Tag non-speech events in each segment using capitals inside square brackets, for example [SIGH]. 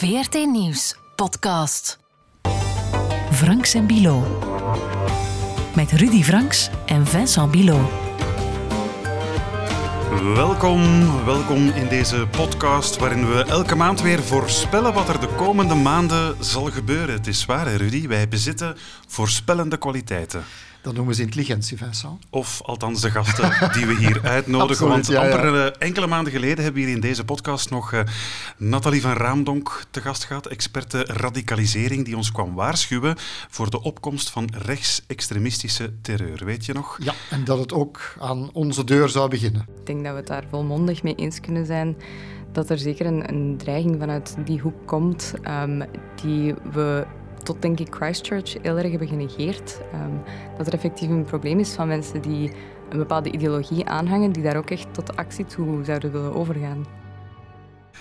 VRT Nieuws podcast. Franks en Bilo. Met Rudy Franks en Vincent Bilo. Welkom, welkom in deze podcast waarin we elke maand weer voorspellen wat er de komende maanden zal gebeuren. Het is waar, hè, Rudy, wij bezitten voorspellende kwaliteiten. Dat noemen ze intelligentie, Vincent. Of althans de gasten die we hier [LAUGHS] uitnodigen. Absoluut, want ja, amper eh, enkele maanden geleden hebben we hier in deze podcast nog eh, Nathalie van Raamdonk te gast gehad, experte radicalisering, die ons kwam waarschuwen voor de opkomst van rechtsextremistische terreur. Weet je nog? Ja, en dat het ook aan onze deur zou beginnen. Ik denk dat we het daar volmondig mee eens kunnen zijn dat er zeker een, een dreiging vanuit die hoek komt ehm, die we tot denk ik Christchurch heel erg hebben genegeerd. Ehm, dat er effectief een probleem is van mensen die een bepaalde ideologie aanhangen, die daar ook echt tot actie toe zouden willen overgaan.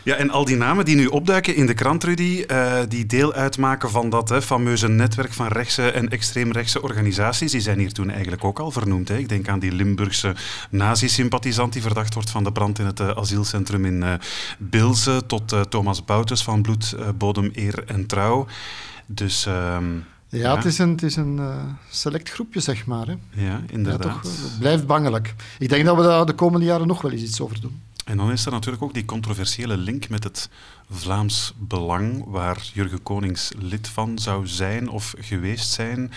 Ja, en al die namen die nu opduiken in de krant, Rudy, eh, die deel uitmaken van dat hè, fameuze netwerk van rechtse en extreemrechtse organisaties, die zijn hier toen eigenlijk ook al vernoemd. Hè. Ik denk aan die Limburgse nazi-sympathisant die verdacht wordt van de brand in het eh, asielcentrum in eh Bilze, tot Thomas Boutes van Bloed, Bodem, Eer en Trouw. Dus ehm, Ja, Ja. het is een, het is een eh, select groepje, zeg maar. Hè. ja, Ja, inderdaad. toch, het blijft bangelijk. Ik denk dat we daar de komende jaren nog wel eens iets over doen. En dan is er natuurlijk ook die controversiële link met het Vlaams Belang, waar Jurgen Konings lid van zou zijn of geweest zijn.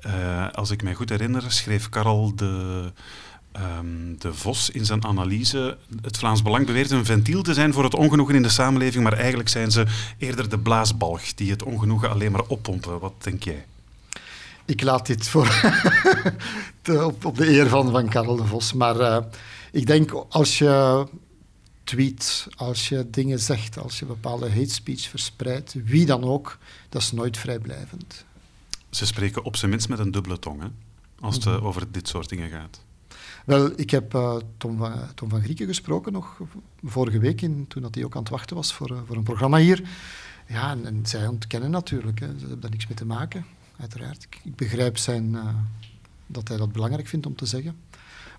Eh, als ik mij goed herinner, schreef Karel de, ehm, de Vos in zijn analyse. Het Vlaams Belang beweert een ventiel te zijn voor het ongenoegen in de samenleving, maar eigenlijk zijn ze eerder de blaasbalg die het ongenoegen alleen maar oppompen. Wat denk jij? Ik laat dit voor [LAUGHS] op de eer van, van Karel de Vos. Maar eh, ik denk als je tweet, als je dingen zegt, als je bepaalde hate speech verspreidt, wie dan ook, dat is nooit vrijblijvend. Ze spreken op zijn minst met een dubbele tong, hè? als het eh, over dit soort dingen gaat. Wel, ik heb eh, Tom, van, Tom van Grieken gesproken nog vorige week, in, toen dat hij ook aan het wachten was voor, eh, voor een programma hier. Ja, en, zij ontkennen natuurlijk, hè. ze hebben daar niks mee te maken, uiteraard. Ik, begrijp zijn, eh, dat hij dat belangrijk vindt om te zeggen.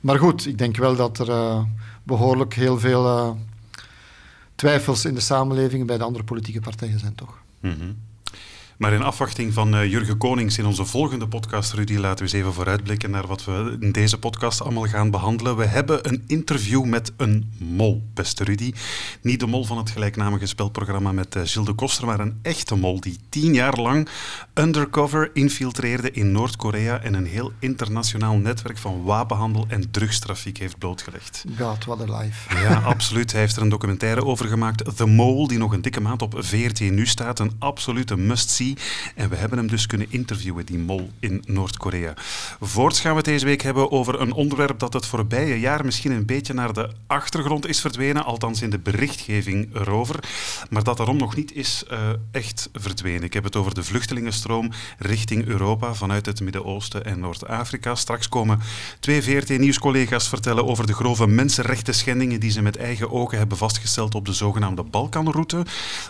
Maar goed, ik denk wel dat er eh, behoorlijk heel veel twijfels in de samenleving bij de andere politieke partijen zijn, toch? Mhm. Maar in afwachting van eh, Jurgen Konings in onze volgende podcast, Rudy, laten we eens even vooruitblikken naar wat we in deze podcast allemaal gaan behandelen. We hebben een interview met een mol, beste Rudy. Niet de mol van het gelijknamige spelprogramma met eh, Gilles de Koster, maar een echte mol die tien jaar lang undercover infiltreerde in Noord-Korea en een heel internationaal netwerk van wapenhandel en drugstrafiek heeft blootgelegd. God, what a life. Ja, [LAUGHS] absoluut. Hij heeft er een documentaire over gemaakt. The Mole, die nog een dikke maand op VRT nu staat. Een absolute must-see. En we hebben hem dus kunnen interviewen, die mol in Noord-Korea. Voorts gaan we het deze week hebben over een onderwerp dat het voorbije jaar misschien een beetje naar de achtergrond is verdwenen. Althans in de berichtgeving erover. Maar dat daarom nog niet is eh, echt verdwenen. Ik heb het over de vluchtelingenstroom richting Europa vanuit het Midden-Oosten en Noord-Afrika. Straks komen twee VRT-nieuwscollega's vertellen over de grove mensenrechten schendingen die ze met eigen ogen hebben vastgesteld op de zogenaamde Balkanroute,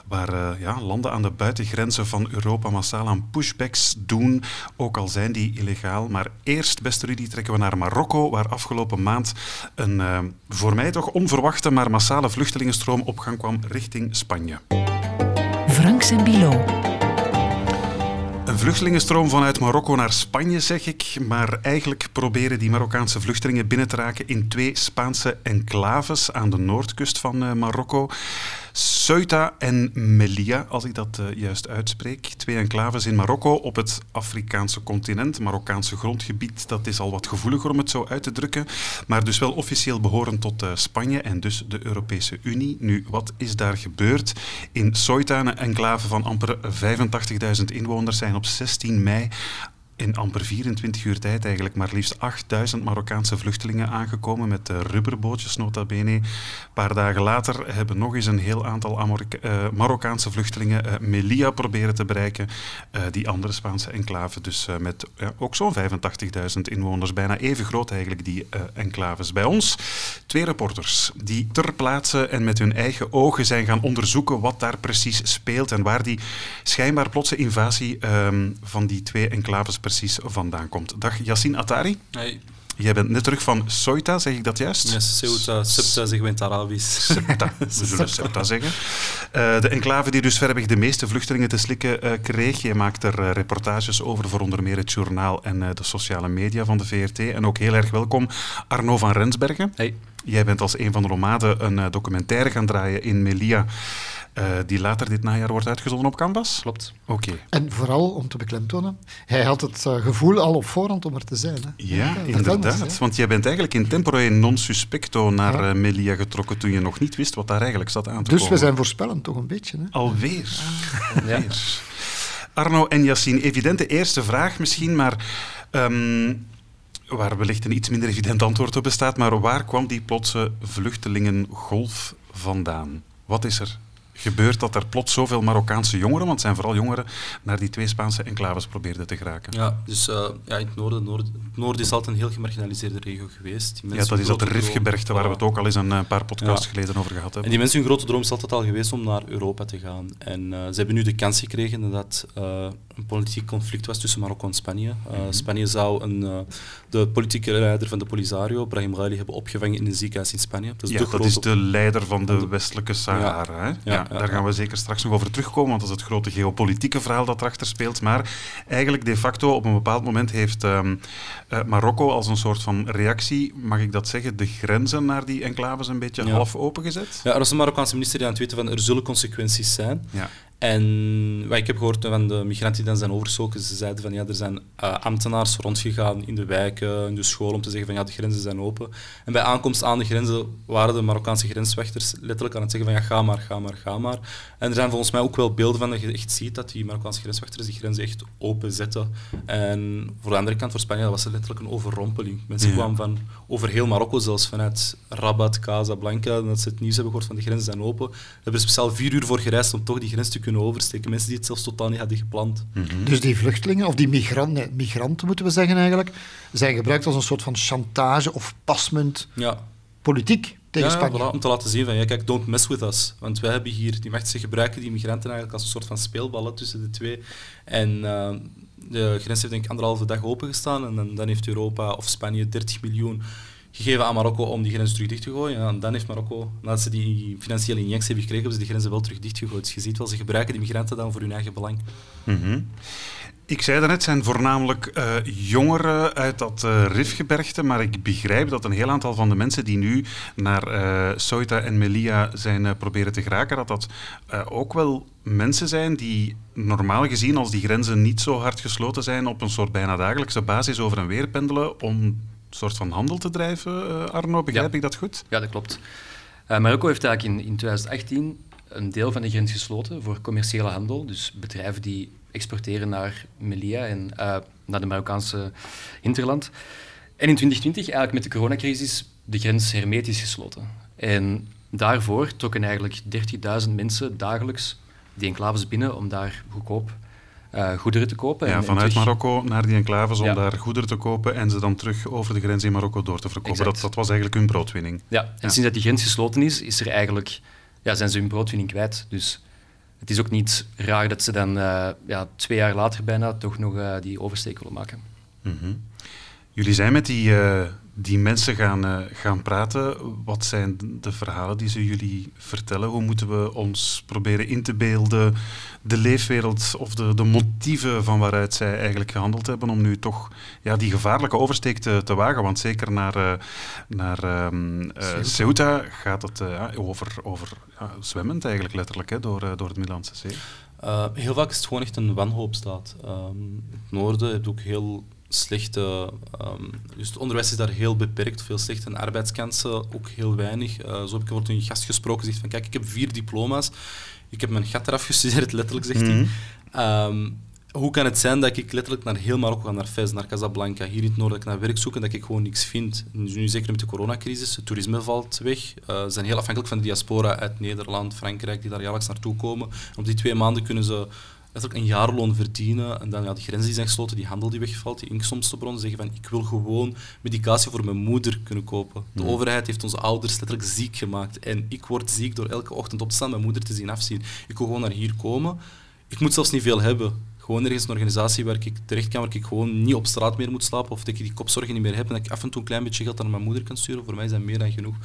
waar eh, ja, landen aan de buitengrenzen van Europa massaal aan pushbacks doen, ook al zijn die illegaal. Maar eerst, beste Rudy, trekken we naar Marokko, waar afgelopen maand een eh, voor mij toch onverwachte, maar massale vluchtelingenstroom op gang kwam richting Spanje. Franks en Bilo. Een vluchtelingenstroom vanuit Marokko naar Spanje, zeg ik. Maar eigenlijk proberen die Marokkaanse vluchtelingen binnen te raken in twee Spaanse enclaves aan de noordkust van eh, Marokko. Ceuta en Melilla, als ik dat eh, juist uitspreek. Twee enclaves in Marokko op het Afrikaanse continent, Marokkaanse grondgebied. Dat is al wat gevoeliger om het zo uit te drukken. Maar dus wel officieel behorend tot eh, Spanje en dus de Europese Unie. Nu, wat is daar gebeurd? In Ceuta, een enclave van amper 85.000 inwoners, zijn op 16 mei in amper 24 uur tijd eigenlijk maar liefst 8000 Marokkaanse vluchtelingen aangekomen met eh, rubberbootjes nota bene. Een paar dagen later hebben nog eens een heel aantal eh, Marokkaanse vluchtelingen eh, Melilla proberen te bereiken, die andere Spaanse enclave. Dus met ook zo'n 85.000 inwoners, bijna even groot eigenlijk die enclaves. Bij ons twee reporters die ter plaatse en met hun eigen ogen zijn gaan onderzoeken wat daar precies speelt en waar die schijnbaar plotse invasie ehm, van die twee enclaves precies vandaan komt. Dag Yassine Attari. Hey. Jij bent net terug van Ceuta, zeg ik dat juist? Ja, Ceuta, Septa zeggen we in het Arabisch. Septa, [LAUGHS] we zullen Septa zeggen. Uh, de enclave die dus verreweg de meeste vluchtelingen te slikken uh, kreeg. Je maakt er uh, reportages over voor onder meer het journaal en de sociale media van de VRT. En ook heel erg welkom Arno van Rensbergen. Hey. Jij bent als een van de nomaden een documentaire gaan draaien in Melilla. Uh, die later dit najaar wordt uitgezonden op Canvas? Klopt. Oké. Okay. En vooral om te beklemtonen, hij had het uh, gevoel al op voorhand om er te zijn. Hè? Ja, ja inderdaad. Eens, want jij bent eigenlijk in tempore non suspecto naar ja. uh, Melia getrokken toen je nog niet wist wat daar eigenlijk zat aan te dus komen. Dus we zijn voorspellend toch een beetje. Hè? Alweer. Ah. Alweer. Arno en Yassine, evidente eerste vraag misschien, maar... Um, waar wellicht een iets minder evident antwoord op bestaat, maar waar kwam die plotse vluchtelingengolf vandaan? Wat is er gebeurt dat er plots zoveel Marokkaanse jongeren, want het zijn vooral jongeren, naar die twee Spaanse enclaves probeerden te geraken. Ja, dus uh, ja, in het noorden, noord, het noorden is altijd een heel gemarginaliseerde regio geweest. Die ja, dat is dat de Rifgebergte, waar we het ook al eens een, een paar podcasts ja. geleden over gehad hebben. En die mensen, hun grote droom is altijd al geweest om naar Europa te gaan. En uh, ze hebben nu de kans gekregen dat een politiek conflict was tussen Marokko en Spanje. Mm -hmm. Spanje zou een, de politieke leider van de Polisario, Brahim Ghali, hebben opgevangen in een ziekenhuis in Spanje. Dat is, ja, de dat is de leider van de westelijke Sahara. Ja, ja, ja, daar gaan we zeker straks nog over terugkomen, want dat is het grote geopolitieke verhaal dat erachter speelt. Maar eigenlijk de facto op een bepaald moment heeft um, uh, Marokko als een soort van reactie, mag ik dat zeggen, de grenzen naar die enclaves een beetje half opengezet? Ja, er was een Marokkaanse minister die aan het weten van er zullen consequenties zijn. Ja. En wat ik heb gehoord van de migranten die dan zijn overgestoken, ze zeiden van ja, er zijn uh, ambtenaars rondgegaan in de wijken, in de school, om te zeggen van ja, de grenzen zijn open. En bij aankomst aan de grenzen waren de Marokkaanse grenswachters letterlijk aan het zeggen van ja, ga maar, ga maar, ga maar. En er zijn volgens mij ook wel beelden van dat je echt ziet dat die Marokkaanse grenswachters die grenzen echt open zetten. En voor de andere kant, voor Spanje, was het letterlijk een overrompeling. Mensen ja. kwamen van over heel Marokko, zelfs vanuit Rabat, Casablanca, dat ze het nieuws hebben gehoord van de grenzen zijn open. We hebben er speciaal vier uur voor gereisd om toch die grens te kunnen oversteken. Mensen die het zelfs totaal niet hadden gepland. Mm -hmm. Dus die vluchtelingen, of die migranten, migranten moeten we zeggen eigenlijk, zijn gebruikt als een soort van chantage of pasmunt ja. politiek tegen ja, Spanje. Voilà, om te laten zien van, ja, kijk, don't mess with us. Want wij hebben hier, die machten gebruiken die migranten eigenlijk als een soort van speelballen tussen de twee. En uh, de grens heeft denk ik anderhalve dag opengestaan en dan, dan heeft Europa of Spanje 30 miljoen gegeven aan Marokko om die grens terug dicht te gooien. En dan heeft Marokko, nadat ze die financiële injectie hebben gekregen, hebben ze die grenzen wel terug dichtgegooid. Dus je ziet wel, ze gebruiken die migranten dan voor hun eigen belang. -hmm. Ik zei daarnet, het zijn voornamelijk uh, jongeren uit dat uh, Rifgebergte, maar ik begrijp dat een heel aantal van de mensen die nu naar uh, en Melilla zijn proberen te geraken, dat dat ook wel mensen zijn die normaal gezien, als die grenzen niet zo hard gesloten zijn, op een soort bijna dagelijkse basis over en weer pendelen om soort van handel te drijven, Arno. Begrijp ja. ik dat goed? Ja, dat klopt. Uh, Marokko heeft eigenlijk in, in 2018 een deel van de grens gesloten voor commerciële handel. Dus bedrijven die exporteren naar Melilla en uh, naar de Marokkaanse hinterland. En in 2020, eigenlijk met de coronacrisis, de grens hermetisch gesloten. En daarvoor trokken eigenlijk 30.000 mensen dagelijks die enclaves binnen om daar goedkoop uh, goederen te kopen. Ja, en, vanuit en terug... Marokko naar die enclaves om ja. daar goederen te kopen en ze dan terug over de grens in Marokko door te verkopen. Dat, dat, was eigenlijk hun broodwinning. Ja, en ja. sinds dat die grens gesloten is, is er eigenlijk, ja, zijn ze hun broodwinning kwijt. Dus het is ook niet raar dat ze dan uh, ja, twee jaar later bijna toch nog uh, die oversteek willen maken. Mm -hmm. Jullie zijn met die, die mensen gaan, uh, gaan praten. Wat zijn de verhalen die ze jullie vertellen? Hoe moeten we ons proberen in te beelden de leefwereld of de, de motieven van waaruit zij eigenlijk gehandeld hebben om nu toch ja, die gevaarlijke oversteek te, te wagen? Want zeker naar, uh, naar um, Ceuta gaat het over, over ja, zwemmend eigenlijk letterlijk hè, door, door het Middellandse Zee. heel vaak is het gewoon echt een wanhoopstaat. Um, het noorden heeft ook heel slechte... Um, dus het onderwijs is daar heel beperkt, veel slechte en arbeidskansen ook heel weinig. Uh, zo heb ik een gast gesproken, zegt van kijk, ik heb vier diploma's, ik heb mijn gat eraf gestudeerd, [LAUGHS] letterlijk, zegt mm -hmm. hij. Um, hoe kan het zijn dat ik letterlijk naar heel Marokko ga, naar Fez, naar Casablanca, hier in het noorden, dat ik naar werk zoek en dat ik gewoon niks vind? Nu zeker met de coronacrisis, het toerisme valt weg. Uh, ze zijn heel afhankelijk van de diaspora uit Nederland, Frankrijk, die daar jaarlijks naartoe komen. Op die twee maanden kunnen ze letterlijk een jaarloon verdienen en dan ja, die grenzen die zijn gesloten, die handel die wegvalt, die inkomstenbronnen, zeggen van ik wil gewoon medicatie voor mijn moeder kunnen kopen. De mm. overheid heeft onze ouders letterlijk ziek gemaakt en ik word ziek door elke ochtend op te staan mijn moeder te zien afzien. Ik wil gewoon naar hier komen. Ik moet zelfs niet veel hebben. Gewoon ergens een organisatie waar ik terecht kan, waar ik gewoon niet op straat meer moet slapen of dat ik die kopzorgen niet meer heb en dat ik af en toe een klein beetje geld aan mijn moeder kan sturen. Voor mij is dat meer dan genoeg.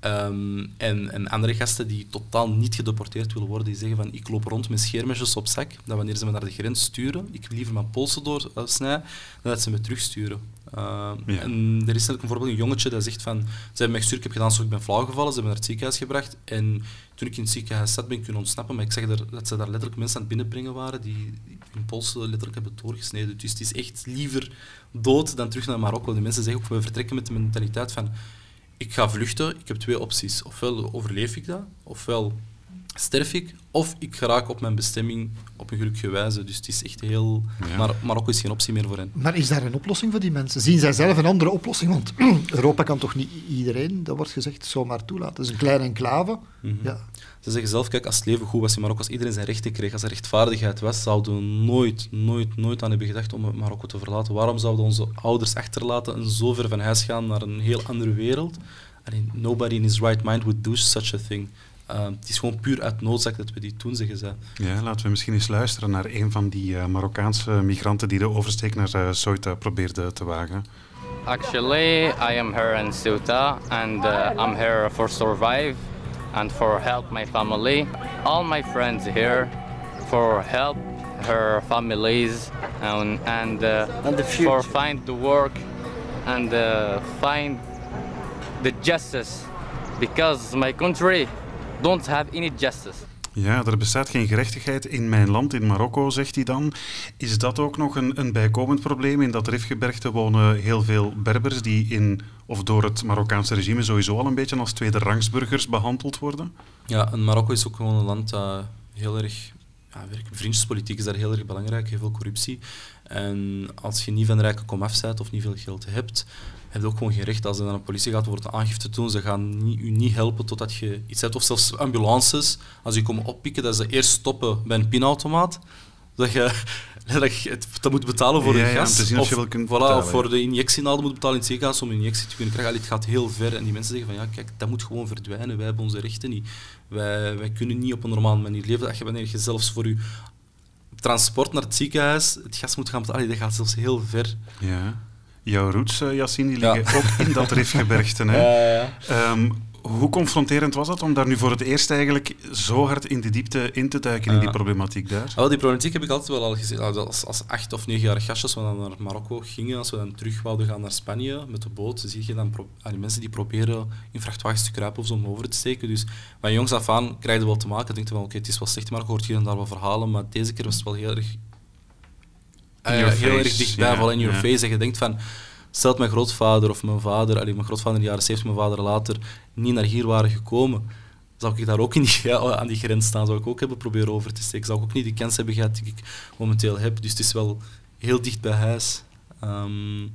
Ehm, en, en andere gasten die totaal niet gedeporteerd willen worden, die zeggen van ik loop rond met scheermesjes op zak, dat wanneer ze me naar de grens sturen, ik liever mijn polsen doorsnijden, dan dat ze me terugsturen. Uh, Ja. En er is net bijvoorbeeld een jongetje dat zegt van, ze hebben mij gestuurd, ik heb gedaan alsof ik ben flauwgevallen, ze hebben me naar het ziekenhuis gebracht en toen ik in het ziekenhuis zat, ben ik kunnen ontsnappen, maar ik zag er, dat ze daar letterlijk mensen aan het binnenbrengen waren die hun polsen letterlijk hebben doorgesneden. Dus het is echt liever dood dan terug naar Marokko. De mensen zeggen ook, we vertrekken met de mentaliteit van, ik ga vluchten, ik heb twee opties. Ofwel overleef ik dat, ofwel sterf ik, of ik geraak op mijn bestemming op een gelukkige wijze. Dus het is echt heel... Ja. Maar Marokko is geen optie meer voor hen. Maar is daar een oplossing voor die mensen? Zien zij zelf een andere oplossing? Want [CLEARS THROAT] Europa kan toch niet iedereen, dat wordt gezegd, zomaar toelaten. Het is een kleine enclave. Mhm. Ja. Ze zeggen zelf, kijk, als het leven goed was in Marokko, als iedereen zijn rechten kreeg, als er rechtvaardigheid was, zouden we nooit, nooit, nooit aan hebben gedacht om Marokko te verlaten. Waarom zouden onze ouders achterlaten en zo ver van huis gaan naar een heel andere wereld? I mean, nobody in his right mind would do such a thing. Uh, het is gewoon puur uit noodzaak dat we die doen, zeggen ze. Ja, laten we misschien eens luisteren naar een van die eh, Marokkaanse migranten die de oversteek naar uh, Ceuta probeerde te wagen. Actually, I am here in Ceuta and uh, I'm here for survive and for help my family. All my friends here for help her families and, and, uh, And the for find the work and uh, find the justice because my country don't have any justice. Ja, er bestaat geen gerechtigheid in mijn land, in Marokko, zegt hij dan. Is dat ook nog een, een bijkomend probleem? In dat Rifgebergte wonen heel veel Berbers die in, of door het Marokkaanse regime sowieso al een beetje als tweede rangsburgers behandeld worden. Ja, en Marokko is ook gewoon een land dat heel erg... Ja, vriendjespolitiek is daar heel erg belangrijk, heel veel corruptie. En als je niet van de rijke komaf bent of niet veel geld hebt, heb je ook gewoon geen recht. Als je naar de politie gaat, wordt een aangifte doen. Ze gaan niet, u niet helpen totdat je iets hebt. Of zelfs ambulances, als je komen oppikken, dat ze eerst stoppen bij een pinautomaat. Dat je, [LAUGHS] dat je het, dat moet betalen voor Ja, een gas. te zien of je wel kunt voilà, betalen, of voor ja. de injectienaald moet betalen in het ziekenhuis om een injectie te kunnen krijgen. Allee, het gaat heel ver. En die mensen zeggen van ja, kijk, dat moet gewoon verdwijnen. Wij hebben onze rechten niet. Wij, wij kunnen niet op een normale manier leven. Dat je wanneer je zelfs voor je transport naar het ziekenhuis het gas moet gaan betalen, allee, dat gaat zelfs heel ver. Ja. Jouw roots, eh, Yassine, die Ja. liggen ook in dat Rifgebergte. Hè? [LAUGHS] ja. Ehm, hoe confronterend was het om daar nu voor het eerst eigenlijk zo hard in de diepte in te duiken in die problematiek daar? Wel, die problematiek heb ik altijd wel al gezien. Als, als acht of negenjarig gastje, als we dan naar Marokko gingen, als we dan terug wouden gaan naar Spanje met de boot, zie je dan die mensen die proberen in vrachtwagens te kruipen of zo om over te steken. Dus van jongs af aan krijg je wel te maken. denk je van, oké, het is wel slecht, maar je hoort hier en daar wel verhalen, maar deze keer was het wel heel erg, eh, heel face, erg dichtbij, wel in your ja. face. En je denkt van, stel dat mijn grootvader of mijn vader, allee, mijn grootvader in de jaren 70, mijn vader later, niet naar hier waren gekomen, zou ik daar ook in die, [LAUGHS] aan die grens staan, zou ik ook hebben proberen over te steken. Zou ik ook niet die kans hebben gehad die ik momenteel heb. Dus het is wel heel dicht bij huis. Ehm,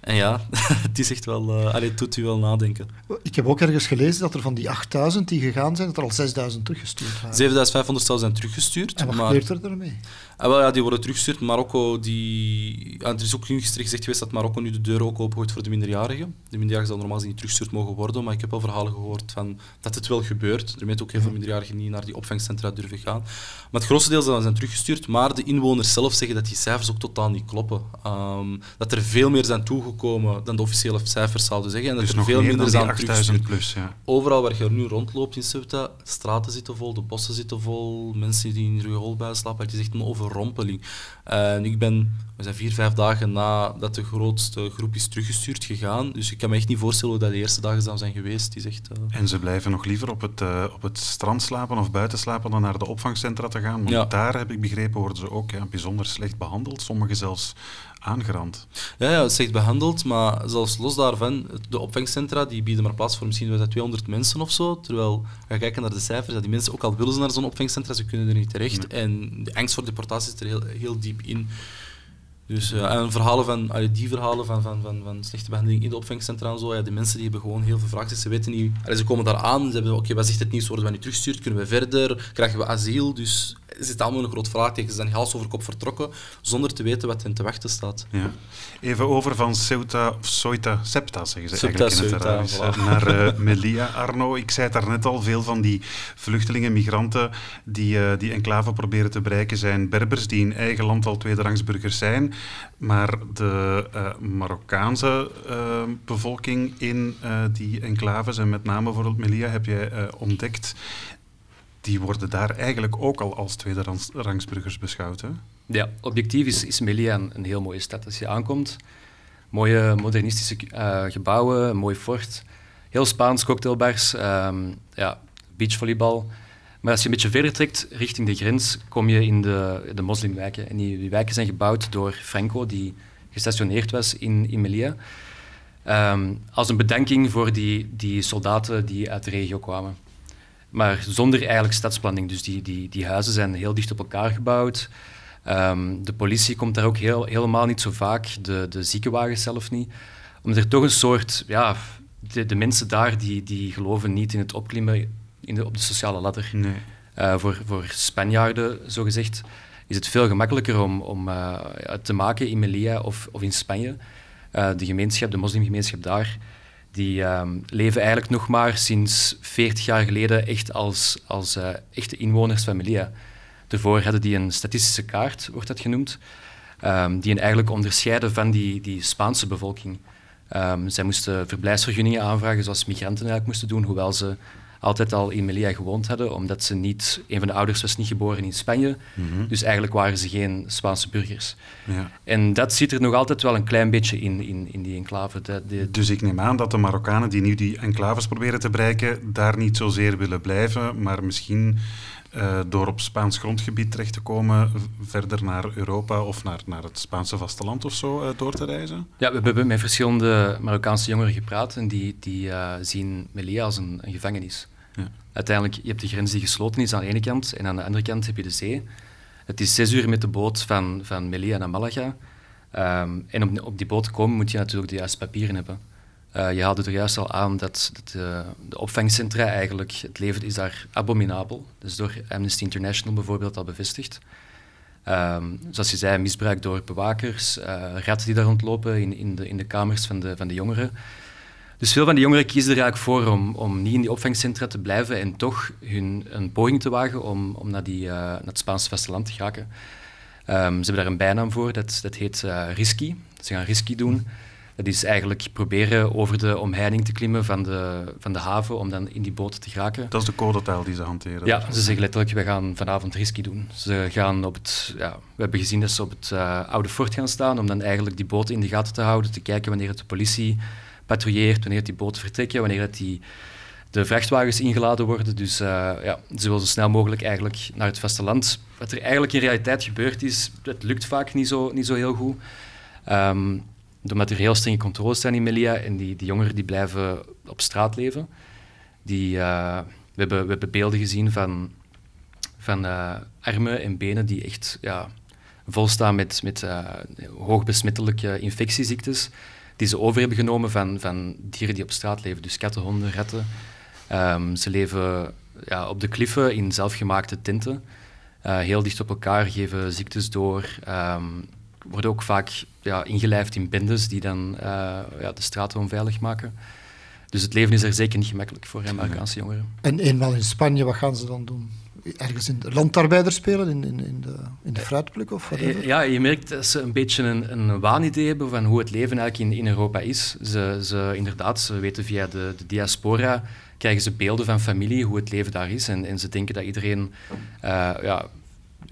en ja, [LAUGHS] het is echt wel, eh allee, het doet u wel nadenken. Ik heb ook ergens gelezen dat er van die 8000 die gegaan zijn, dat er al 6000 teruggestuurd waren. 7500 stel zijn teruggestuurd. En wat maar, gebeurt er daarmee? Ah, wel, ja, die worden teruggestuurd. Marokko, die... ja, er is ook gisteren gezegd geweest dat Marokko nu de deur ook opengooit voor de minderjarigen. De minderjarigen zal normaal niet teruggestuurd mogen worden, maar ik heb wel verhalen gehoord van dat het wel gebeurt. Er weten ook heel veel minderjarigen niet naar die opvangcentra durven gaan. Maar het grootste deel zijn zijn teruggestuurd, maar de inwoners zelf zeggen dat die cijfers ook totaal niet kloppen. Ehm, dat er veel meer zijn toegekomen dan de officiële cijfers zouden zeggen. En dat Dus er veel minder dan die zijn 8000 teruggestuurd. plus, ja. Overal waar je nu rondloopt in Ceuta, straten zitten vol, de bossen zitten vol, mensen die in rioolbuis slapen. Het is echt een overrompeling. En ik ben, we zijn vier, vijf dagen nadat de grootste groep is teruggestuurd gegaan, dus ik kan me echt niet voorstellen hoe dat de eerste dagen zou zijn geweest. Is echt... eh, En ze blijven nog liever op het, eh, op het strand slapen of buiten slapen dan naar de opvangcentra te gaan. Want Ja. daar, heb ik begrepen, worden ze ook ja, bijzonder slecht behandeld. Sommigen zelfs aangerand. Ja, ja, het is echt behandeld, maar zelfs los daarvan, de opvangcentra die bieden maar plaats voor misschien was dat 200 mensen of zo. Terwijl, je kijkt naar de cijfers, dat die mensen, ook al willen ze naar zo'n opvangcentra, ze kunnen er niet terecht. En de angst voor deportatie zit er heel, heel diep in. Dus, eh, en verhalen van, allee, die verhalen van, van, van, van slechte behandeling in de opvangcentra en zo, ja, die mensen die hebben gewoon heel veel vragen. Ze weten niet, allee, ze komen daar aan, ze hebben oké, wat zegt het nieuws, worden we nu teruggestuurd, kunnen we verder, krijgen we asiel? Dus is het allemaal een groot vraagteken. Ze zijn hals over kop vertrokken zonder te weten wat hen te wachten staat. Ja. Even over van Ceuta, of Ceuta, Septa zeggen ze eigenlijk in het Ceuta, Arabisch, voilà. naar uh, Melilla. Arno, ik zei het daarnet al, veel van die vluchtelingen, migranten die uh, die enclave proberen te bereiken zijn Berbers die in eigen land al tweederangsburgers zijn. Maar de uh, Marokkaanse bevolking in die enclaves en met name bijvoorbeeld Melilla heb jij ontdekt die worden daar eigenlijk ook al als tweederangsburgers beschouwd. Hè? Ja, objectief is, is Melilla een, heel mooie stad. Als je aankomt, mooie modernistische uh, gebouwen, een mooi fort, heel Spaans, cocktailbars, um, ja, beachvolleybal. Maar als je een beetje verder trekt richting de grens, kom je in de, de moslimwijken. En die, wijken zijn gebouwd door Franco, die gestationeerd was in, in Melilla. Um, als een bedanking voor die, die soldaten die uit de regio kwamen. Maar zonder eigenlijk stadsplanning. Dus die, die, die huizen zijn heel dicht op elkaar gebouwd. Um, de politie komt daar ook heel, helemaal niet zo vaak, de, de ziekenwagens zelf niet. Omdat er toch een soort... Ja, de, de mensen daar die, die geloven niet in het opklimmen in de, op de sociale ladder. Nee. Uh, voor, voor Spanjaarden, zogezegd, is het veel gemakkelijker om, om uh, te maken in Melilla of, of in Spanje. Uh, de gemeenschap, de moslimgemeenschap daar, die um, leven eigenlijk nog maar sinds 40 jaar geleden echt als, als uh, echte inwoners van Melilla. Daarvoor hadden die een statistische kaart, wordt dat genoemd, um, die hen eigenlijk onderscheiden van die, die Spaanse bevolking. Um, zij moesten verblijfsvergunningen aanvragen zoals migranten eigenlijk moesten doen, hoewel ze altijd al in Melilla gewoond hadden, omdat ze niet, een van de ouders was niet geboren in Spanje, mm -hmm. dus eigenlijk waren ze geen Spaanse burgers. Ja. En dat zit er nog altijd wel een klein beetje in, in, in die enclave. De, de... Dus ik neem aan dat de Marokkanen die nu die enclaves proberen te bereiken, daar niet zozeer willen blijven, maar misschien uh, door op Spaans grondgebied terecht te komen, verder naar Europa of naar, naar het Spaanse vasteland of zo uh, door te reizen? Ja, we hebben met verschillende Marokkaanse jongeren gepraat en die, die uh, zien Melilla als een, een gevangenis. Uiteindelijk, je hebt de grens die gesloten is aan de ene kant en aan de andere kant heb je de zee. Het is zes uur met de boot van, van Melilla naar Malaga. Um, en om op die boot te komen moet je natuurlijk de juiste papieren hebben. Uh, je haalde er juist al aan dat, uh, de opvangcentra eigenlijk, het leven is daar abominabel. Dat is door Amnesty International bijvoorbeeld al bevestigd. Um, zoals je zei, misbruik door bewakers, uh, ratten die daar rondlopen in, in, de, in de kamers van de, van de jongeren. Dus veel van die jongeren kiezen er eigenlijk voor om, om niet in die opvangcentra te blijven en toch hun, een poging te wagen om, om naar, die, naar het Spaanse vasteland te geraken. Um, ze hebben daar een bijnaam voor, dat, dat heet risky. Ze gaan risky doen. Dat is eigenlijk proberen over de omheining te klimmen van de, van de haven om dan in die boot te geraken. Dat is de codetaal die ze hanteren. Ja, ze zeggen letterlijk, we gaan vanavond risky doen. Ze gaan op het, ja, we hebben gezien dat ze op het uh, oude fort gaan staan om dan eigenlijk die boten in de gaten te houden, te kijken wanneer het de politie patrouilleert, wanneer die boten vertrekken, wanneer het die, de vrachtwagens ingeladen worden. Dus uh, ja, ze willen zo snel mogelijk eigenlijk naar het vasteland. Wat er eigenlijk in realiteit gebeurd is, het lukt vaak niet zo, niet zo heel goed. Um, omdat er heel strenge controles zijn in Melilla en die, die jongeren die blijven op straat leven. Die, uh, we, hebben, we hebben beelden gezien van, van uh, armen en benen die echt ja, vol staan met, met hoogbesmettelijke infectieziektes, die ze over hebben genomen van, van dieren die op straat leven. Dus katten, honden, ratten. Um, ze leven ja, op de kliffen in zelfgemaakte tenten. heel dicht op elkaar, geven ziektes door. Um, worden ook vaak ja, ingelijfd in bendes die dan uh, ja, de straten onveilig maken. Dus het leven is er zeker niet gemakkelijk voor Amerikaanse jongeren. En eenmaal in Spanje, wat gaan ze dan doen? Ergens in de landarbeider spelen, in, in, in de, in de fruitpluk of wat Ja, je merkt dat ze een beetje een, een waanidee hebben van hoe het leven eigenlijk in, in Europa is. Ze, ze, inderdaad, ze weten via de, de diaspora, krijgen ze beelden van familie, hoe het leven daar is. En, en ze denken dat iedereen uh, ja,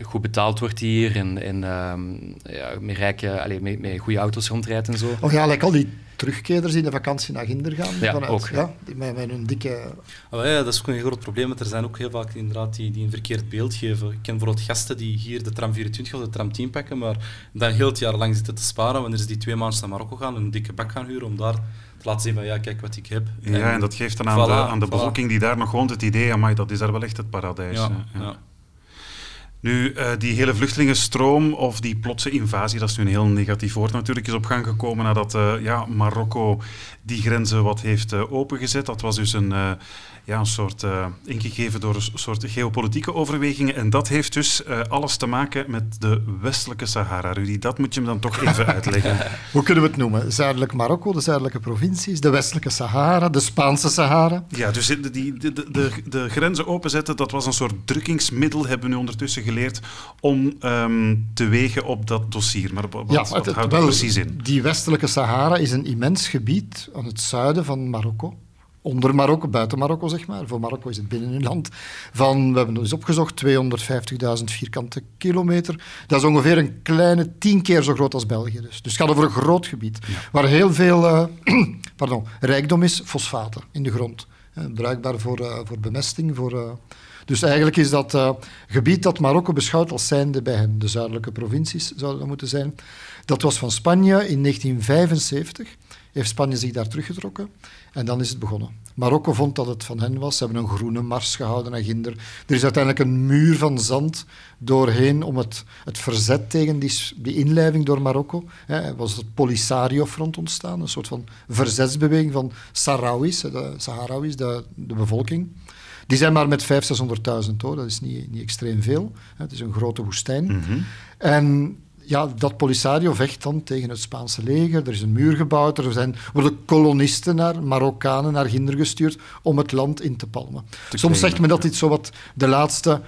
goed betaald wordt hier en, en um, ja, met, rijke, allez, met, met goede auto's rondrijdt en zo. Oh ja, like al die terugkeerders die de vakantie naar Ginder gaan. Ja, vanuit, ook. Ja, die met, met hun dikke... Oh ja, dat is ook een groot probleem, want er zijn ook heel vaak inderdaad die, die een verkeerd beeld geven. Ik ken bijvoorbeeld gasten die hier de tram 24 of de tram 10 pakken, maar dan heel het jaar lang zitten te sparen wanneer ze die twee maanden naar Marokko gaan en een dikke bak gaan huren om daar te laten zien van ja, kijk wat ik heb. Ja, en, en dat geeft dan aan voilà, de, aan de voilà. bevolking die daar nog woont het idee, amai, dat is daar wel echt het paradijs. Ja, ja. ja. Nu, uh, die hele vluchtelingenstroom of die plotse invasie, dat is nu een heel negatief woord natuurlijk, is op gang gekomen nadat uh, ja, Marokko die grenzen wat heeft uh, opengezet. Dat was dus een ja, een soort uh, ingegeven door een soort geopolitieke overwegingen. En dat heeft dus uh, alles te maken met de westelijke Sahara. Rudy, dat moet je me dan toch even [LAUGHS] uitleggen. Hoe kunnen we het noemen? Zuidelijk Marokko, de zuidelijke provincies, de westelijke Sahara, de Spaanse Sahara. Ja, dus die, die, de, de, de grenzen openzetten, dat was een soort drukkingsmiddel, hebben we nu ondertussen geleerd, om um, te wegen op dat dossier. Maar wat, ja, wat het, houdt dat precies in? Die westelijke Sahara is een immens gebied aan het zuiden van Marokko onder Marokko, buiten Marokko zeg maar. Voor Marokko is het binnen een land van, we hebben eens opgezocht, 250.000 vierkante kilometer. Dat is ongeveer een kleine tien keer zo groot als België. Dus, dus het gaat over een groot gebied, ja. waar heel veel uh, [CLEARS THROAT] pardon, rijkdom is, fosfaten in de grond. Uh, bruikbaar voor, uh, voor bemesting, voor... Dus eigenlijk is dat uh, gebied dat Marokko beschouwt als zijnde bij hen, de zuidelijke provincies zouden dat moeten zijn. Dat was van Spanje in 1975. Heeft Spanje zich daar teruggetrokken en dan is het begonnen. Marokko vond dat het van hen was. Ze hebben een groene mars gehouden naar Ginder. Er is uiteindelijk een muur van zand doorheen om het, het verzet tegen die, die inlijving door Marokko. Hè, was het Polisario-front ontstaan, een soort van verzetsbeweging van Sahrawis, de Sahrawis, de, de bevolking. Die zijn maar met 500.000, 600.000 hoor, dat is niet, niet extreem veel. Het is een grote woestijn. Mm -hmm. En ja, dat Polisario vecht dan tegen het Spaanse leger. Er is een muur gebouwd. Er zijn, worden kolonisten naar Marokkanen naar Ginder gestuurd om het land in te palmen. Te Soms zegt men dat dit zo wat de laatste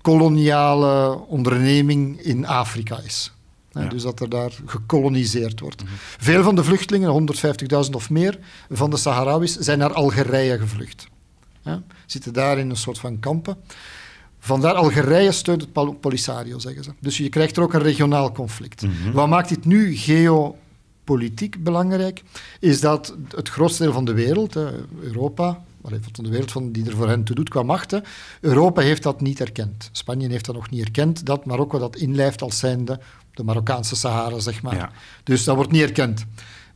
koloniale onderneming in Afrika is. Ja. Dus dat er daar gekoloniseerd wordt. Mm -hmm. Veel van de vluchtelingen, 150.000 of meer, van de Sahrawis, zijn naar Algerije gevlucht. Ja, zitten daar in een soort van kampen. Vandaar Algerije steunt het Polisario, zeggen ze. Dus je krijgt er ook een regionaal conflict. Mhm. Mm -hmm. Wat maakt dit nu geopolitiek belangrijk? Is dat het grootste deel van de wereld, eh, Europa, van de wereld van, die er voor hen toe doet qua machten, Europa heeft dat niet erkend. Spanje heeft dat nog niet erkend, dat Marokko dat inlijft als zijnde de Marokkaanse Sahara, zeg maar. Ja. Dus dat wordt niet erkend.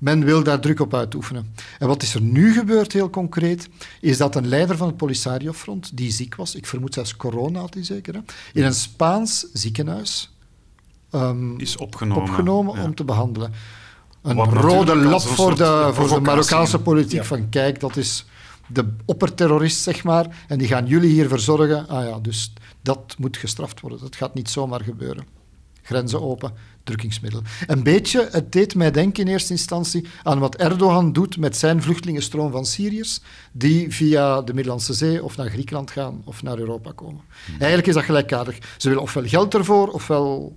Men wil daar druk op uitoefenen. En wat is er nu gebeurd, heel concreet, is dat een leider van het Polisario-front, die ziek was, ik vermoed zelfs corona had hij zeker, hè, in een Spaans ziekenhuis um, is opgenomen, opgenomen ja. om te behandelen. Een Wat rode lap voor de, voor de Marokkaanse politiek Ja. van kijk, dat is de opperterrorist, zeg maar, en die gaan jullie hier verzorgen. Ah ja, dus dat moet gestraft worden. Dat gaat niet zomaar gebeuren. Grenzen open, drukkingsmiddel. Een beetje, het deed mij denken in eerste instantie aan wat Erdogan doet met zijn vluchtelingenstroom van Syriërs, die via de Middellandse Zee of naar Griekenland gaan of naar Europa komen. Eigenlijk is dat gelijkaardig. Ze willen ofwel geld ervoor, ofwel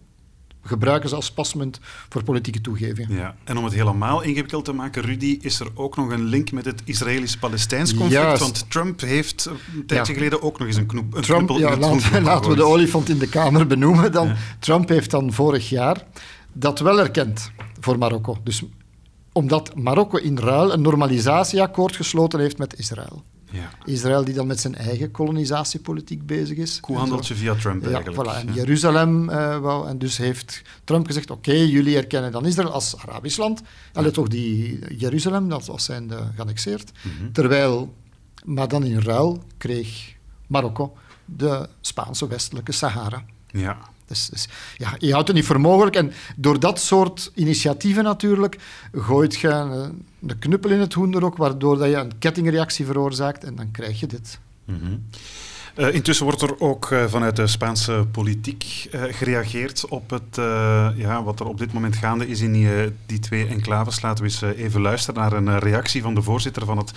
gebruiken ze als pasmunt voor politieke toegeving. Ja, en om het helemaal ingewikkeld te maken, Rudy, is er ook nog een link met het Israëlisch-Palestijns conflict. Juist. Want Trump heeft een tijdje Ja. geleden ook nog eens een, knoep, een Trump, knuppel ja, het laten, we de olifant in de kamer benoemen. Dan. Ja. Trump heeft dan vorig jaar dat wel erkend voor Marokko. Dus omdat Marokko in ruil een normalisatieakkoord gesloten heeft met Israël. Ja, Israël die dan met zijn eigen kolonisatiepolitiek bezig is. koehandeltje via Trump Ja, eigenlijk. voilà. En Ja. Jeruzalem eh, wou. En dus heeft Trump gezegd: Oké, jullie erkennen dan Israël als Arabisch land. Allee, toch die Jeruzalem, dat was zijn de, geannexeerd. Mhm. Terwijl, maar dan in ruil kreeg Marokko de Spaanse westelijke Sahara. Ja. Dus, dus, ja, je houdt het niet voor mogelijk. En door dat soort initiatieven natuurlijk gooit je de knuppel in het hoender ook, waardoor dat je een kettingreactie veroorzaakt en dan krijg je dit. Mhm. Eh, intussen wordt er ook eh, vanuit de Spaanse politiek eh, gereageerd op het, eh, ja, wat er op dit moment gaande is in die, eh, die twee enclaves. Laten we eens even luisteren naar een reactie van de voorzitter van het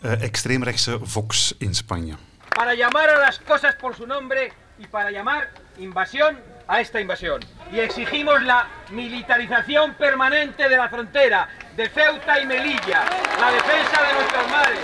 eh, extreemrechtse Vox in Spanje. para llamar a las cosas por su nombre y para llamar invasión a esta invasión. Y exigimos la militarización permanente de la frontera, de Ceuta y Melilla, la defensa de nuestros mares.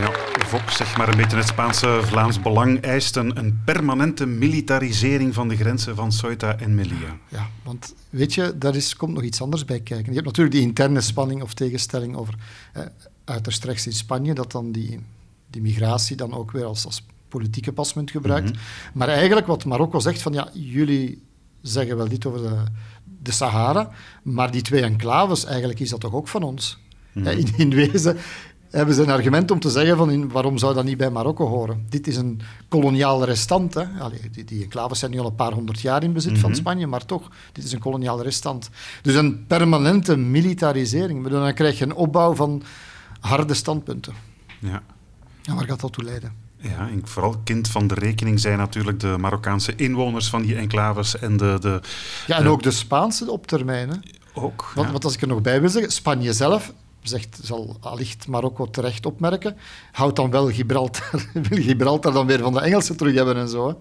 Ja, Vox, zeg maar een beetje het Spaanse Vlaams Belang, eist een, een permanente militarisering van de grenzen van Ceuta en Melilla. Ja, want weet je, daar is, komt nog iets anders bij kijken. Je hebt natuurlijk die interne spanning of tegenstelling over eh, uiterst rechts in Spanje, dat dan die, die migratie dan ook weer als, als politieke pasmunt gebruikt. Mhm. Maar eigenlijk wat Marokko zegt van ja, jullie zeggen wel dit over de, de Sahara, maar die twee enclaves, eigenlijk is dat toch ook van ons? Mhm. Ja, in, in wezen hebben ze een argument om te zeggen van in, waarom zou dat niet bij Marokko horen? Dit is een koloniaal restant. Hè? Allee, die, die enclaves zijn nu al een paar honderd jaar in bezit van Mhm. Spanje, maar toch, dit is een koloniaal restant. Dus een permanente militarisering. Bedoel, Dan krijg je een opbouw van harde standpunten. Ja. En waar gaat dat toe leiden? Ja, en vooral kind van de rekening zijn natuurlijk de Marokkaanse inwoners van die enclaves en de... de Ja, en de- ook de Spaanse op termijn. Hè? ook. Want, ja. want als ik er nog bij wil zeggen, Spanje zelf, zegt, zal allicht Marokko terecht opmerken, houdt dan wel Gibraltar, [LAUGHS] wil Gibraltar dan weer van de Engelsen terug hebben en zo. Hè?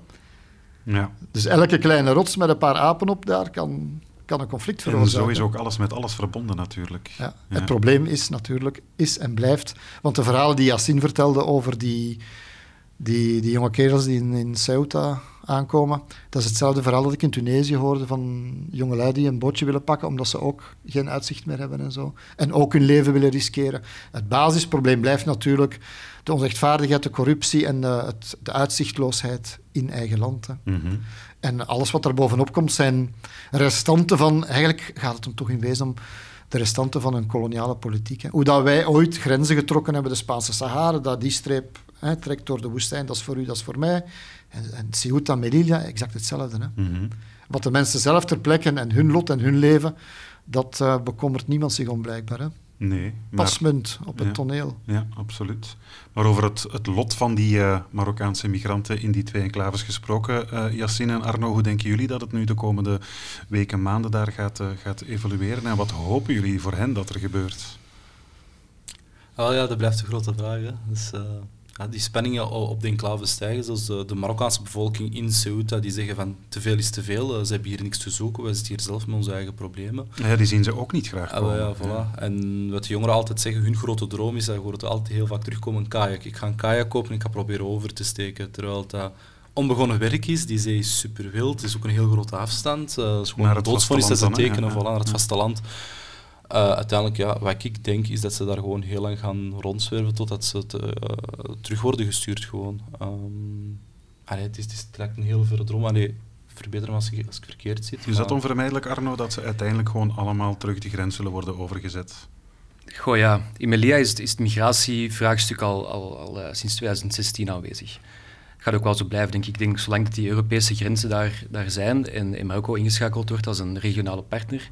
Ja. Dus elke kleine rots met een paar apen op daar kan, kan een conflict En veroorzaken. zo is ook alles met alles verbonden natuurlijk. Ja. Ja. Het probleem is natuurlijk, is en blijft, want de verhalen die Yassine vertelde over die, die, die jonge kerels die in, in Ceuta aankomen, dat is hetzelfde verhaal dat ik in Tunesië hoorde van jongelui die een bootje willen pakken omdat ze ook geen uitzicht meer hebben en zo. En ook hun leven willen riskeren. Het basisprobleem blijft natuurlijk de onrechtvaardigheid, de corruptie en de, het, de uitzichtloosheid in eigen land. Mhm. En alles wat er bovenop komt zijn restanten van... Eigenlijk gaat het hem toch in wezen om de restanten van een koloniale politiek. Hè. Hoe dat wij ooit grenzen getrokken hebben, de Spaanse Sahara, dat die streep hè, trekt door de woestijn, dat is voor u, dat is voor mij. En, en Ceuta, Melilla, exact hetzelfde. Hè. Mhm. Wat de mensen zelf ter plekke en hun lot en hun leven, dat eh, bekommert niemand zich om blijkbaar. Hè. Nee, maar... Pasmunt op het Ja. toneel. Ja, absoluut. Maar over het, het lot van die eh, Marokkaanse migranten in die twee enclaves gesproken, eh Yassine en Arno, hoe denken jullie dat het nu de komende weken, maanden daar gaat, eh, gaat evolueren? En wat hopen jullie voor hen dat er gebeurt? Ja, dat blijft een grote vraag. Hè. Dus, eh, ja, die spanningen op de enclave stijgen. Zoals de, de Marokkaanse bevolking in Ceuta, die zeggen van te veel is te veel. eh, ze hebben hier niks te zoeken, wij zitten hier zelf met onze eigen problemen. Ja, die zien ze ook niet graag Ah, komen. ja, voilà. En wat de jongeren altijd zeggen, hun grote droom is, dat hoort altijd heel vaak terugkomen, een kajak. Ik ga een kajak kopen en ik ga proberen over te steken. Terwijl dat onbegonnen werk is, die zee is super wild, het is ook een heel grote afstand. eh, het is gewoon Naar het doodsvonnis dat ze tekenen, Ja, voilà, naar het vasteland. Eh, uiteindelijk, ja, wat ik denk, is dat ze daar gewoon heel lang gaan rondzwerven totdat ze te- eh, terug worden gestuurd. Gewoon. Ehm, allee, het, is, het, is, een heel verre droom. Allee, verbeter me als ik, als ik verkeerd zit. Is dat onvermijdelijk, Arno, dat ze uiteindelijk gewoon allemaal terug de grens zullen worden overgezet? Goh ja, in Melilla is het, is het migratievraagstuk al, al, al eh, sinds 2016 aanwezig. Gaat ook wel zo blijven, denk ik. Ik denk, zolang dat die Europese grenzen daar, daar zijn en, en Marokko ingeschakeld wordt als een regionale partner,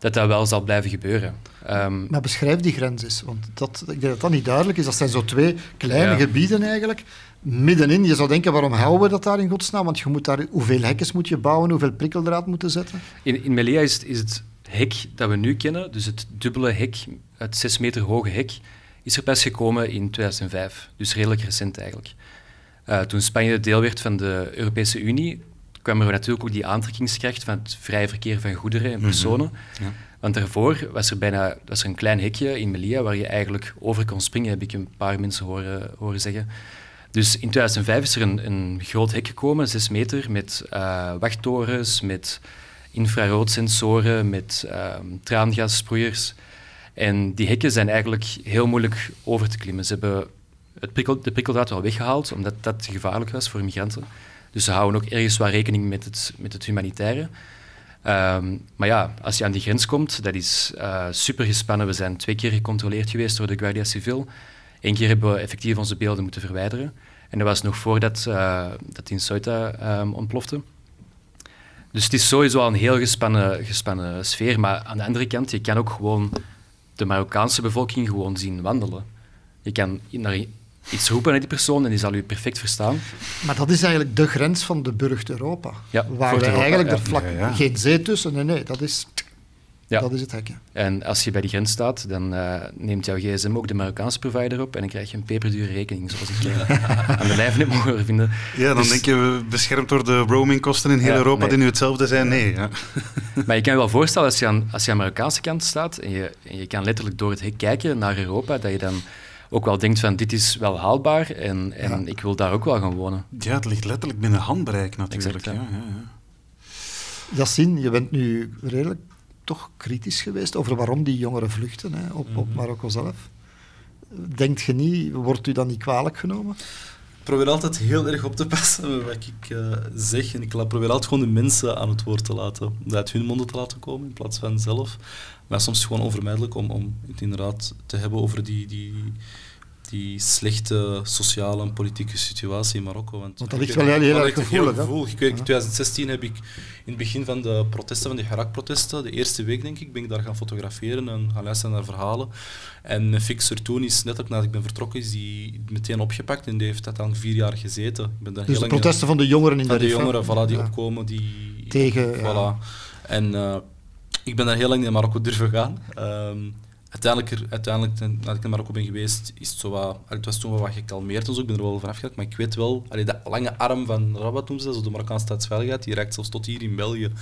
dat dat wel zal blijven gebeuren. Ehm, Maar beschrijf die grens eens, want dat, ik denk dat dat niet duidelijk is. Dat zijn zo twee kleine Ja. gebieden eigenlijk, middenin. Je zou denken, waarom houden we dat daar in godsnaam? Want je moet daar, hoeveel hekken moet je bouwen, hoeveel prikkeldraad moeten zetten? in, in Melilla is, het- is het hek dat we nu kennen, dus het dubbele hek, het 6 meter hoge hek, is er pas gekomen in 2005. Dus redelijk recent eigenlijk. Eh, toen Spanje deel werd van de Europese Unie, kwam er natuurlijk ook die aantrekkingskracht van het vrije verkeer van goederen en personen. Ja. Want daarvoor was er bijna was er een klein hekje in Melilla waar je eigenlijk over kon springen, heb ik een paar mensen horen, horen zeggen. Dus in 2005 is er een, een groot hek gekomen, 6 meter, met eh, wachttorens, met infraroodsensoren, met ehm traangassproeiers. En die hekken zijn eigenlijk heel moeilijk over te klimmen. Ze hebben het prikkel, de prikkeldraad wel weggehaald, omdat dat gevaarlijk was voor migranten. Dus ze houden ook ergens wel rekening met het, met het humanitaire. Ehm, maar ja, als je aan die grens komt, dat is eh, super gespannen. We zijn twee keer gecontroleerd geweest door de Guardia Civil. Eén keer hebben we effectief onze beelden moeten verwijderen. En dat was nog voordat uh, dat in Ceuta um, ontplofte. Dus het is sowieso al een heel gespannen, gespannen sfeer. Maar aan de andere kant, je kan ook gewoon de Marokkaanse bevolking gewoon zien wandelen. Je kan naar iets roepen naar die persoon en die zal u perfect verstaan. Maar dat is eigenlijk de grens van de burcht Europa. Ja, waar wij eigenlijk ja. er vlak Ja, ja. geen zee tussen. Nee, nee, dat is, Ja. dat is het hekje. En als je bij die grens staat, dan uh, neemt jouw gsm ook de Marokkaanse provider op en dan krijg je een peperdure rekening, zoals ik uh, aan de lijf heb mogen vinden. Ja, dan Dus- denk je, beschermd door de roamingkosten in heel Ja, Europa nee. die nu hetzelfde zijn? Nee. Ja. Maar je kan je wel voorstellen, als je aan, als je aan de Marokkaanse kant staat en je, en je kan letterlijk door het hek kijken naar Europa, dat je dan ook wel denkt van dit is wel haalbaar en, en ik wil daar ook wel gaan wonen. ja, het ligt letterlijk binnen handbereik natuurlijk. Exact, ja. ja, ja, ja. Yassine, je bent nu redelijk toch kritisch geweest over waarom die jongeren vluchten hè, op, op Marokko zelf. Denkt je niet, wordt u dan niet kwalijk genomen? Probeer altijd heel erg op te passen met wat ik uh, zeg. En ik probeer altijd gewoon de mensen aan het woord te laten. Uit hun monden te laten komen in plaats van zelf. Maar soms gewoon onvermijdelijk om, om het inderdaad te hebben over die, die, die slechte sociale en politieke situatie in Marokko. Want, want dat ligt wel heel, heel erg gevoelig. Gevoel. Ik weet, in 2016 heb ik in het begin van de protesten, van de Hirak-protesten, de eerste week denk ik, ben ik daar gaan fotograferen en gaan luisteren naar verhalen. En mijn fixer toen is, net nadat ik ben vertrokken, is die meteen opgepakt en die heeft dat dan vier jaar gezeten. Ik ben daar dus de protesten van de jongeren in de de jongeren, voilà, die opkomen, die... Tegen... Voilà. En uh, ik ben daar heel lang in Marokko durven gaan. Um, uiteindelijk, er, uiteindelijk, nadat ik in Marokko ben geweest, is het, zo wat, het was toen wel wat gekalmeerd zo. Ik ben er wel vanaf gegaan, maar ik weet wel, allee, de lange arm van Rabat toen ze, de Marokkaanse staatsveiligheid, die reikt zelfs tot hier in België.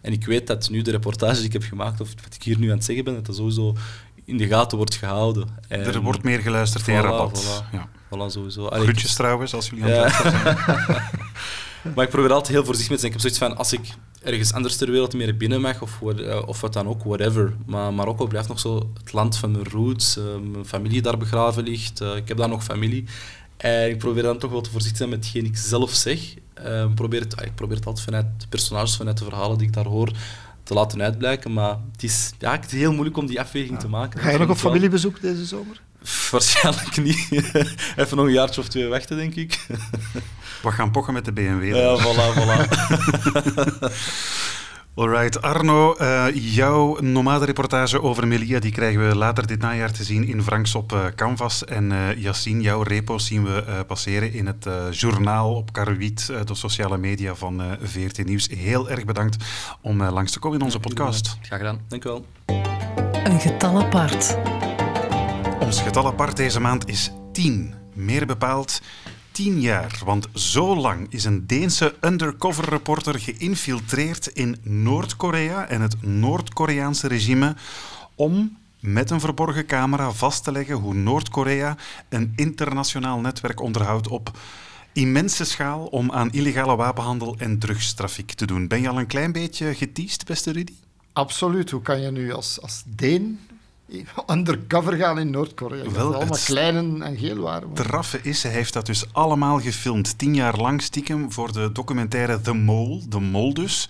En ik weet dat nu de reportage die ik heb gemaakt, of wat ik hier nu aan het zeggen ben, dat dat sowieso in de gaten wordt gehouden. En er wordt meer geluisterd voilà, in Rabat. Voilà, ja. voilà sowieso. Allee, Groetjes trouwens, als jullie aan het [LAUGHS] luisteren zijn. maar ik probeer altijd heel voorzichtig met te zijn. Ik heb zoiets van, als ik ergens anders ter wereld meer binnen mag, of, uh, of wat dan ook, whatever. Maar Marokko blijft nog zo het land van mijn roots. Uh, mijn familie daar begraven ligt. Uh, ik heb daar nog familie. En ik probeer dan toch wel te voorzichtig zijn met hetgeen ik zelf zeg. Uh, probeer het, ik probeer het altijd vanuit de personages, vanuit de verhalen die ik daar hoor, te laten uitblijken. Maar het is, ja, het is heel moeilijk om die afweging te maken. Ga je nog op familiebezoek deze zomer? Waarschijnlijk niet. [LAUGHS] Even nog een jaartje of twee wachten, denk ik. [LAUGHS] We gaan pochen met de BMW. Ja, voilà, voilà. [LAUGHS] Alright, Arno, uh, jouw nomade-reportage over Melia die krijgen we later dit najaar te zien in Franks op uh, Canvas. En uh, Yassine, jouw repo zien we passeren in het journaal op Karuit, de sociale media van VRT Nieuws. Heel erg bedankt om langs te komen in onze podcast. Graag gedaan, dank u wel. Een getal apart. Ons getal apart deze maand is 10. Meer bepaald tien jaar. Want zo lang is een Deense undercover reporter geïnfiltreerd in Noord-Korea en het Noord-Koreaanse regime om met een verborgen camera vast te leggen hoe Noord-Korea een internationaal netwerk onderhoudt op immense schaal om aan illegale wapenhandel en drugstrafiek te doen. Ben je al een klein beetje geteased, beste Rudy? Absoluut. Hoe kan je nu als, als Deen [LAUGHS] undercover gaan in Noord-Korea. Wel, allemaal klein en geel waren. Raffe is, hij heeft dat dus allemaal gefilmd. Tien jaar lang stiekem voor de documentaire The Mole. The Mole dus.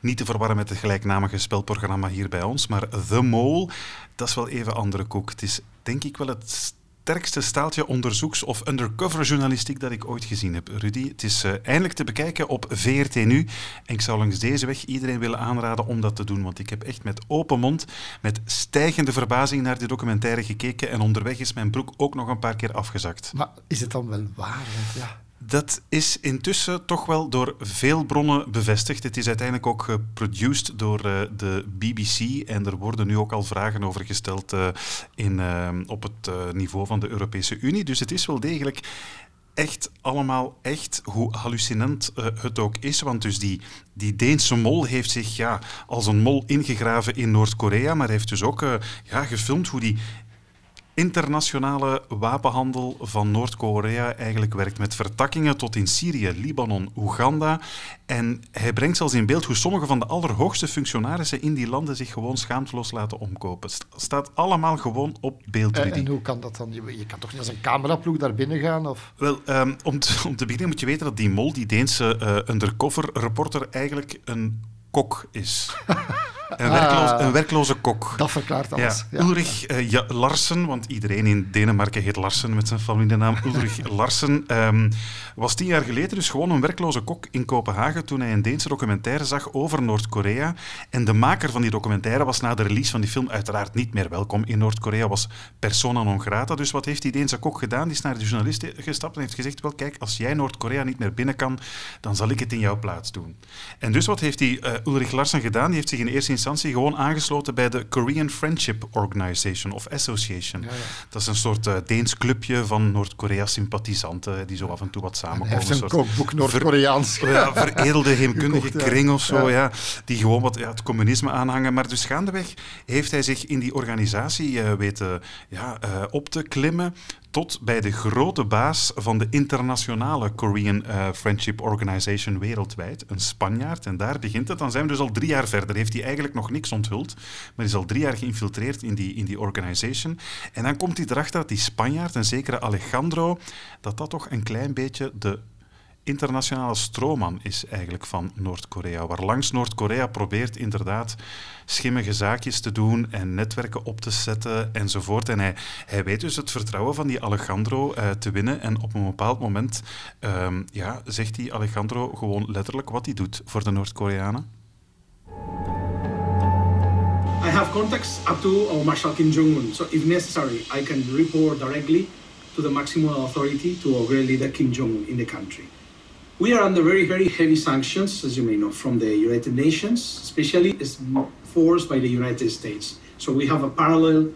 Niet te verwarren met het gelijknamige spelprogramma hier bij ons. Maar The Mole, dat is wel even andere koek. Het is denk ik wel het sterkste staaltje onderzoeks- of undercover-journalistiek dat ik ooit gezien heb, Rudy. Het is uh, eindelijk te bekijken op VRT Nu. En ik zou langs deze weg iedereen willen aanraden om dat te doen, want ik heb echt met open mond, met stijgende verbazing naar die documentaire gekeken en onderweg is mijn broek ook nog een paar keer afgezakt. Maar is het dan wel waar? Ja... Dat is intussen toch wel door veel bronnen bevestigd. Het is uiteindelijk ook geproduced door uh, de BBC en er worden nu ook al vragen over gesteld uh, in, uh, op het niveau van de Europese Unie. Dus het is wel degelijk echt allemaal echt, hoe hallucinant het ook is. Want dus die, die Deense mol heeft zich ja, als een mol ingegraven in Noord-Korea, maar heeft dus ook ja, gefilmd hoe die internationale wapenhandel van Noord-Korea eigenlijk werkt met vertakkingen tot in Syrië, Libanon, Oeganda. En hij brengt zelfs in beeld hoe sommige van de allerhoogste functionarissen in die landen zich gewoon schaamteloos laten omkopen. Staat allemaal gewoon op beeld. En, en, hoe kan dat dan? Je kan toch niet als een cameraploeg daar binnen gaan? Of? Wel, um, om, te, om te beginnen moet je weten dat die Mol, die Deense uh, undercover reporter, eigenlijk een kok is. Een, werkloos, een, werkloze kok. Dat verklaart alles. Ja. Ulrich uh, ja, Larsen, want iedereen in Denemarken heet Larsen met zijn familienaam. [LAUGHS] Ulrich Larsen um, was tien jaar geleden dus gewoon een werkloze kok in Kopenhagen toen hij een Deense documentaire zag over Noord-Korea. En de maker van die documentaire was na de release van die film uiteraard niet meer welkom in Noord-Korea, was persona non grata. Dus wat heeft die Deense kok gedaan? Die is naar de journalist gestapt en heeft gezegd, wel kijk, als jij Noord-Korea niet meer binnen kan, dan zal ik het in jouw plaats doen. En dus wat heeft die uh, Ulrich Larsen gedaan? Die heeft zich in eerste instantie gewoon aangesloten bij de Korean Friendship Organization of Association. Ja, ja. Dat is een soort uh, Deens clubje van Noord-Korea-sympathisanten die zo af en toe wat samenkomen. Hij heeft een, een kookboek Noord-Koreaans. Ver, [LAUGHS] ja, veredelde [LAUGHS] heemkundige kring of zo, ja. die gewoon wat ja, het communisme aanhangen. Maar dus gaandeweg heeft hij zich in die organisatie uh, weten ja, uh, op te klimmen tot bij de grote baas van de internationale Korean uh, Friendship Organization wereldwijd, een Spanjaard. En daar begint het. Dan zijn we dus al drie jaar verder. Heeft hij eigenlijk nog niks onthuld, maar is al drie jaar geïnfiltreerd in die, in die organization. En dan komt hij erachter dat die Spanjaard, een zekere Alejandro, dat dat toch een klein beetje de internationale stroomman is eigenlijk van Noord-Korea. Waar langs Noord-Korea probeert inderdaad schimmige zaakjes te doen en netwerken op te zetten enzovoort. En hij, hij weet dus het vertrouwen van die Alejandro uh, te winnen. En op een bepaald moment um, ja, zegt die Alejandro gewoon letterlijk wat hij doet voor de Noord-Koreanen. I have contacts up to our Marshal Kim Jong-un. So if necessary, I can report directly to the maximum authority to our great leader Kim Jong-un in the country. We are under very, very heavy sanctions, as you may know, from the United Nations, especially as forced by the United States. So we have a parallel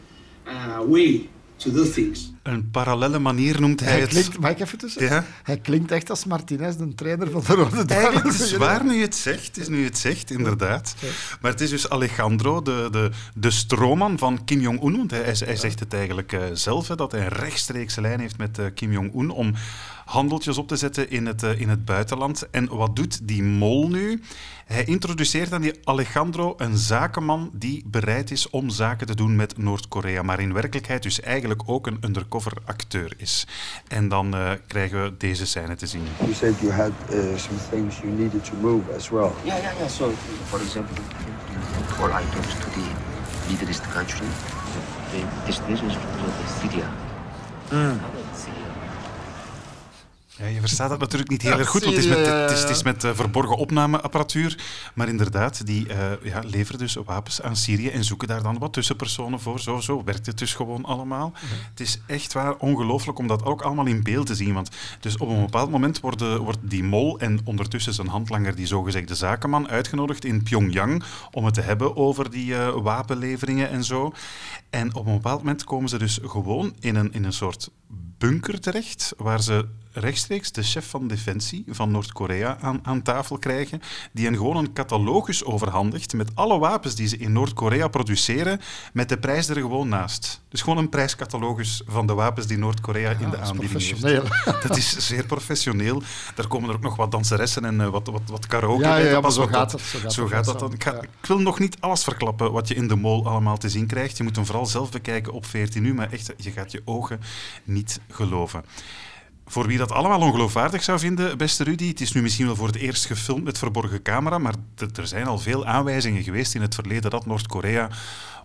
uh, way to do things. Een parallele manier noemt hij, hij klinkt, het. Mag ik even tussen? Ja? Hij klinkt echt als Martinez, de trainer van de Rode Duivels. Het is waar nu je het zegt, is nu je het zegt, inderdaad. Maar het is dus Alejandro, de, de, de stroomman van Kim Jong-un. Want hij, hij, zegt het eigenlijk uh, zelf, hè, dat hij een rechtstreekse lijn heeft met uh, Kim Jong-un om handeltjes op te zetten in het, uh, in het buitenland. En wat doet die mol nu? Hij introduceert aan die Alejandro een zakenman die bereid is om zaken te doen met Noord-Korea, maar in werkelijkheid dus eigenlijk ook een undercover acteur is. En dan uh, krijgen we deze scène te zien. You said you had uh, some things you needed to move as well. Yeah, yeah, yeah. So, for example, all items to the East country, the destination is Syria. Mm. Ja, je verstaat dat natuurlijk niet heel erg goed, want het is met, het is, het is met uh, verborgen opnameapparatuur. Maar inderdaad, die uh, ja, leveren dus wapens aan Syrië en zoeken daar dan wat tussenpersonen voor. Zo, zo werkt het dus gewoon allemaal. Het is echt waar ongelooflijk om dat ook allemaal in beeld te zien. Want dus op een bepaald moment wordt, wordt die mol en ondertussen zijn handlanger, die zogezegde zakenman, uitgenodigd in Pyongyang om het te hebben over die uh, wapenleveringen en zo. En op een bepaald moment komen ze dus gewoon in een, in een soort bunker terecht, waar ze rechtstreeks de chef van defensie van Noord-Korea aan, aan tafel krijgen, die hen gewoon een catalogus overhandigt met alle wapens die ze in Noord-Korea produceren, met de prijs er gewoon naast. Dus gewoon een prijscatalogus van de wapens die Noord-Korea in de aanbieding heeft. [LAUGHS] Dat is zeer professioneel. Daar komen er ook nog wat danseressen en uh, wat, wat, wat karaoke ja, bij. Ja, maar zo gaat, dat, zo zo gaat dat dan. Ik, ga, ik, wil nog niet alles verklappen wat je in de mol allemaal te zien krijgt. Je moet hem vooral zelf bekijken op 14 uur, maar echt, je gaat je ogen niet geloven. Voor wie dat allemaal ongeloofwaardig zou vinden, beste Rudy, het is nu misschien wel voor het eerst gefilmd met verborgen camera, maar er zijn al veel aanwijzingen geweest in het verleden dat Noord-Korea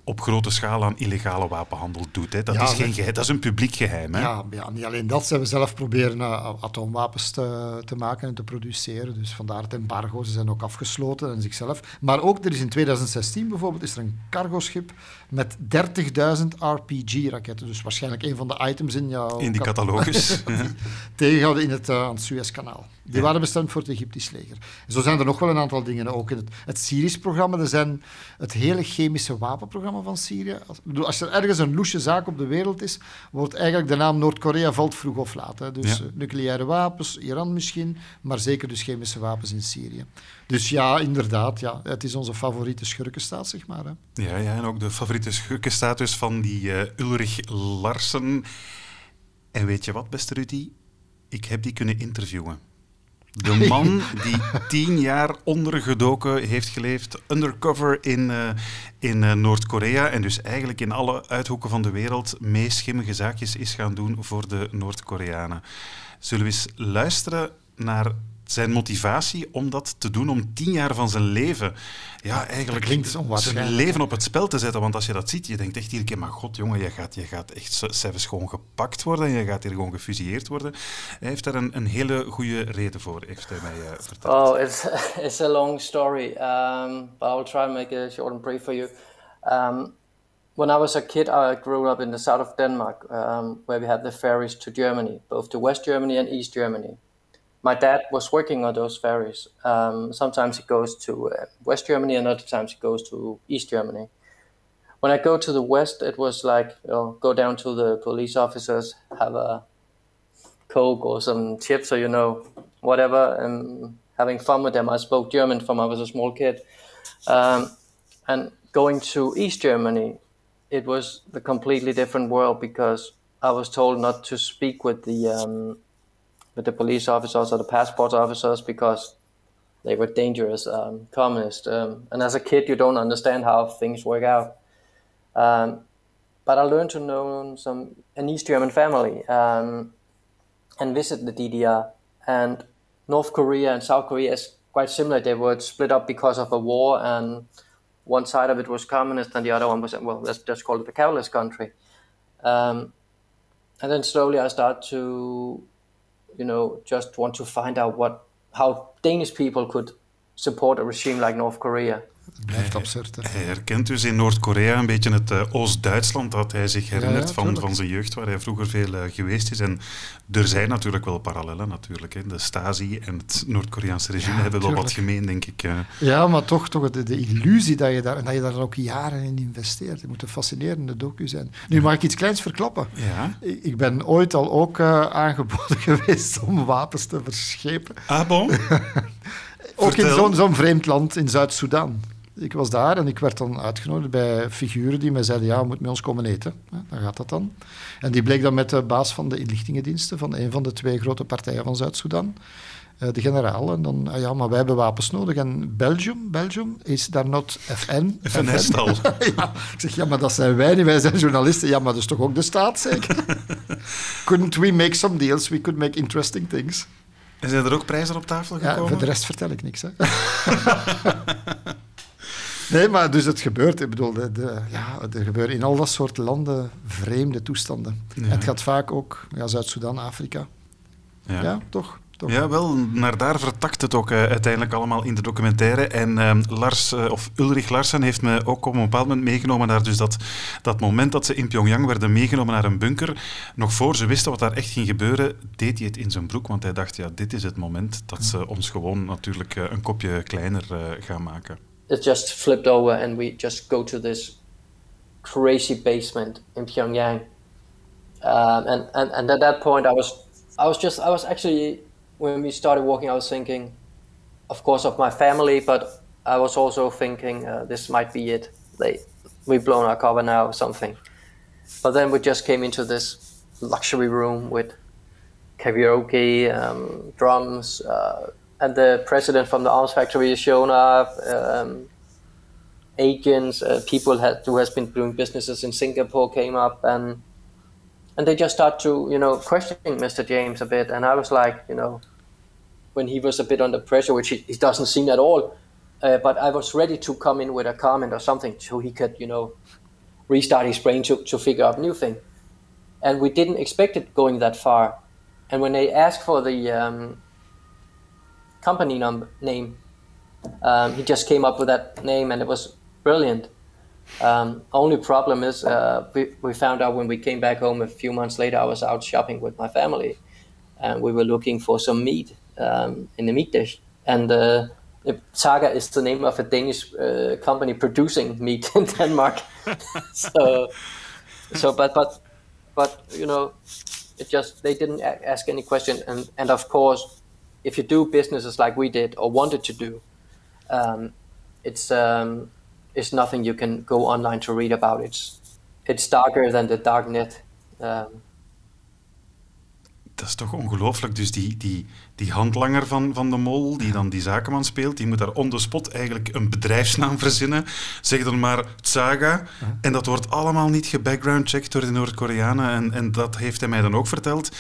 op grote schaal aan illegale wapenhandel doet. Hè. Dat, is geen geheim, dat is een publiek geheim. Hè. Ja, ja, niet alleen dat. Ze hebben zelf proberen uh, atoomwapens te, te, maken en te produceren. Dus vandaar het embargo. Ze zijn ook afgesloten en zichzelf. Maar ook, er is in 2016 bijvoorbeeld, is er een cargoschip met 30.000 RPG-raketten. Dus waarschijnlijk een van de items in jouw... In die catalogus. [LAUGHS] tegenhouden in het, uh, aan het Suezkanaal. Die waren bestemd voor het Egyptisch leger. zo zijn er nog wel een aantal dingen. Ook in het, het Syrisch-programma. Er zijn het hele chemische wapenprogramma van Syrië. Als, bedoel, als er ergens een loesje zaak op de wereld is, wordt eigenlijk de naam Noord-Korea valt vroeg of laat. Hè. Dus ja. nucleaire wapens, Iran misschien, maar zeker dus chemische wapens in Syrië. Dus ja, inderdaad, ja, het is onze favoriete schurkenstaat, zeg maar. Hè. Ja, ja, en ook de favoriete schurkenstaat dus van die uh, Ulrich Larsen. En weet je wat, beste Rudy? Ik heb die kunnen interviewen. De [LAUGHS] man die tien jaar ondergedoken heeft geleefd, undercover in, uh, in uh, Noord-Korea. En dus eigenlijk in alle uithoeken van de wereld mee schimmige zaakjes is gaan doen voor de Noord-Koreanen. Zullen we eens luisteren naar zijn motivatie om dat te doen, om tien jaar van zijn leven, ja, eigenlijk zijn leven op het spel te zetten. Want als je dat ziet, je denkt echt iedere keer, maar god jongen, je gaat, je gaat echt zelfs gewoon gepakt worden en je gaat hier gewoon gefusilleerd worden. Hij heeft daar een, een hele goede reden voor, heeft hij mij uh, verteld. Oh, it's, [LAUGHS] it's a long story, um, but I'll try and make it short and brief for you. Um, when I was a kid, I grew up in the south of Denmark, um, where we had the ferries to Germany, both to West Germany and East Germany. My dad was working on those ferries. Um, sometimes he goes to uh, West Germany, and other times he goes to East Germany. When I go to the West, it was like you know, go down to the police officers, have a coke or some chips, or you know, whatever, and having fun with them. I spoke German from I was a small kid, um, and going to East Germany, it was a completely different world because I was told not to speak with the um, with the police officers or the passport officers because they were dangerous um, communists. Um, and as a kid, you don't understand how things work out. Um, but I learned to know some an East German family um, and visit the DDR. And North Korea and South Korea is quite similar. They were split up because of a war, and one side of it was communist, and the other one was well, let's just call it a capitalist country. Um, and then slowly I start to, you know, just want to find out what how Danish people could support a regime like North Korea. Blijft absurd. Hij herkent dus in Noord-Korea een beetje het uh, Oost-Duitsland dat hij zich herinnert Ja, van, van zijn jeugd, waar hij vroeger veel uh, geweest is. En er zijn natuurlijk wel parallellen, natuurlijk. Hè. De Stasi en het Noord-Koreaanse regime Ja, hebben wel wat gemeen, denk ik. eh. Ja, maar toch, toch de, de illusie dat je, daar, en dat je daar ook jaren in investeert. Het moet een fascinerende docu zijn. Nu mag ik iets kleins verklappen. Ja. Ik, ik ben ooit al ook eh, aangeboden [LAUGHS] geweest om wapens te verschepen. Ah, bon? [LAUGHS] Ook in zo'n zo'n vreemd land in Zuid-Soedan. Ik was daar en ik werd dan uitgenodigd bij figuren die mij zeiden, ja, je moet met ons komen eten. Ja, dan gaat dat dan. En die bleek dan met de baas van de inlichtingendiensten van een van de twee grote partijen van Zuid-Soedan, eh, de generaal. En dan, ah ja, maar wij hebben wapens nodig. En Belgium, Belgium, is daar not FN? Al. [LAUGHS] ja, ik zeg, ja, maar dat zijn wij niet, wij zijn journalisten. Ja, maar dat is toch ook de staat, zeker? [LAUGHS] Couldn't we make some deals? We could make interesting things. En zijn er ook prijzen op tafel Ja, gekomen? voor de rest vertel ik niks. Hè. [LAUGHS] nee, maar dus het gebeurt. Ik bedoel, de, de- ja, er gebeuren in al dat soort landen vreemde toestanden. Ja. En het gaat vaak ook ja, Zuid-Soedan, Afrika. Ja. Ja, toch? toch. Ja, wel, naar daar vertakt het ook eh, uiteindelijk allemaal in de documentaire. En ehm, Lars, eh, of Ulrich Larsen heeft me ook op een bepaald moment meegenomen naar dus dat, dat moment dat ze in Pyongyang werden meegenomen naar een bunker. Nog voor ze wisten wat daar echt ging gebeuren, deed hij het in zijn broek. Want hij dacht, ja, dit is het moment dat ze ons gewoon natuurlijk eh, een kopje kleiner gaan maken. It just flipped over and we just go to this crazy basement in Pyongyang. Um, and, and, and at that point I was I was just I was actually when we started walking I was thinking of course of my family but I was also thinking uh, this might be it they we've blown our cover now or something but then we just came into this luxury room with karaoke um, drums uh, and the president from the arms factory is shown up um, agents, uh, people had, who has been doing businesses in Singapore came up and and they just start to you know questioning Mr. James a bit, and I was like you know when he was a bit under pressure, which he, he doesn't seem at all, uh, but I was ready to come in with a comment or something so he could you know restart his brain to, to figure out new thing, and we didn't expect it going that far, and when they asked for the um, company number name um, he just came up with that name and it was brilliant. Um, only problem is uh, we, we found out when we came back home a few months later, I was out shopping with my family and we were looking for some meat um, in the meat dish. And uh, Saga is the name of a Danish uh, company producing meat [LAUGHS] in Denmark. [LAUGHS] so, so but, but, but, you know, it just, they didn't ask any question. And, and of course, if you do businesses like we did or wanted to do, um, it's um, it's nothing you can go online to read about. It's it's darker than the dark net. Um, Dat is toch ongelooflijk. Dus die, die, die handlanger van, van de mol, die dan die zakenman speelt, die moet daar on the spot eigenlijk een bedrijfsnaam [LAUGHS] verzinnen. Zeg dan maar Tsaga. En dat wordt allemaal niet gebackgroundcheckt door de Noord-Koreanen. En, en dat heeft hij mij dan ook verteld.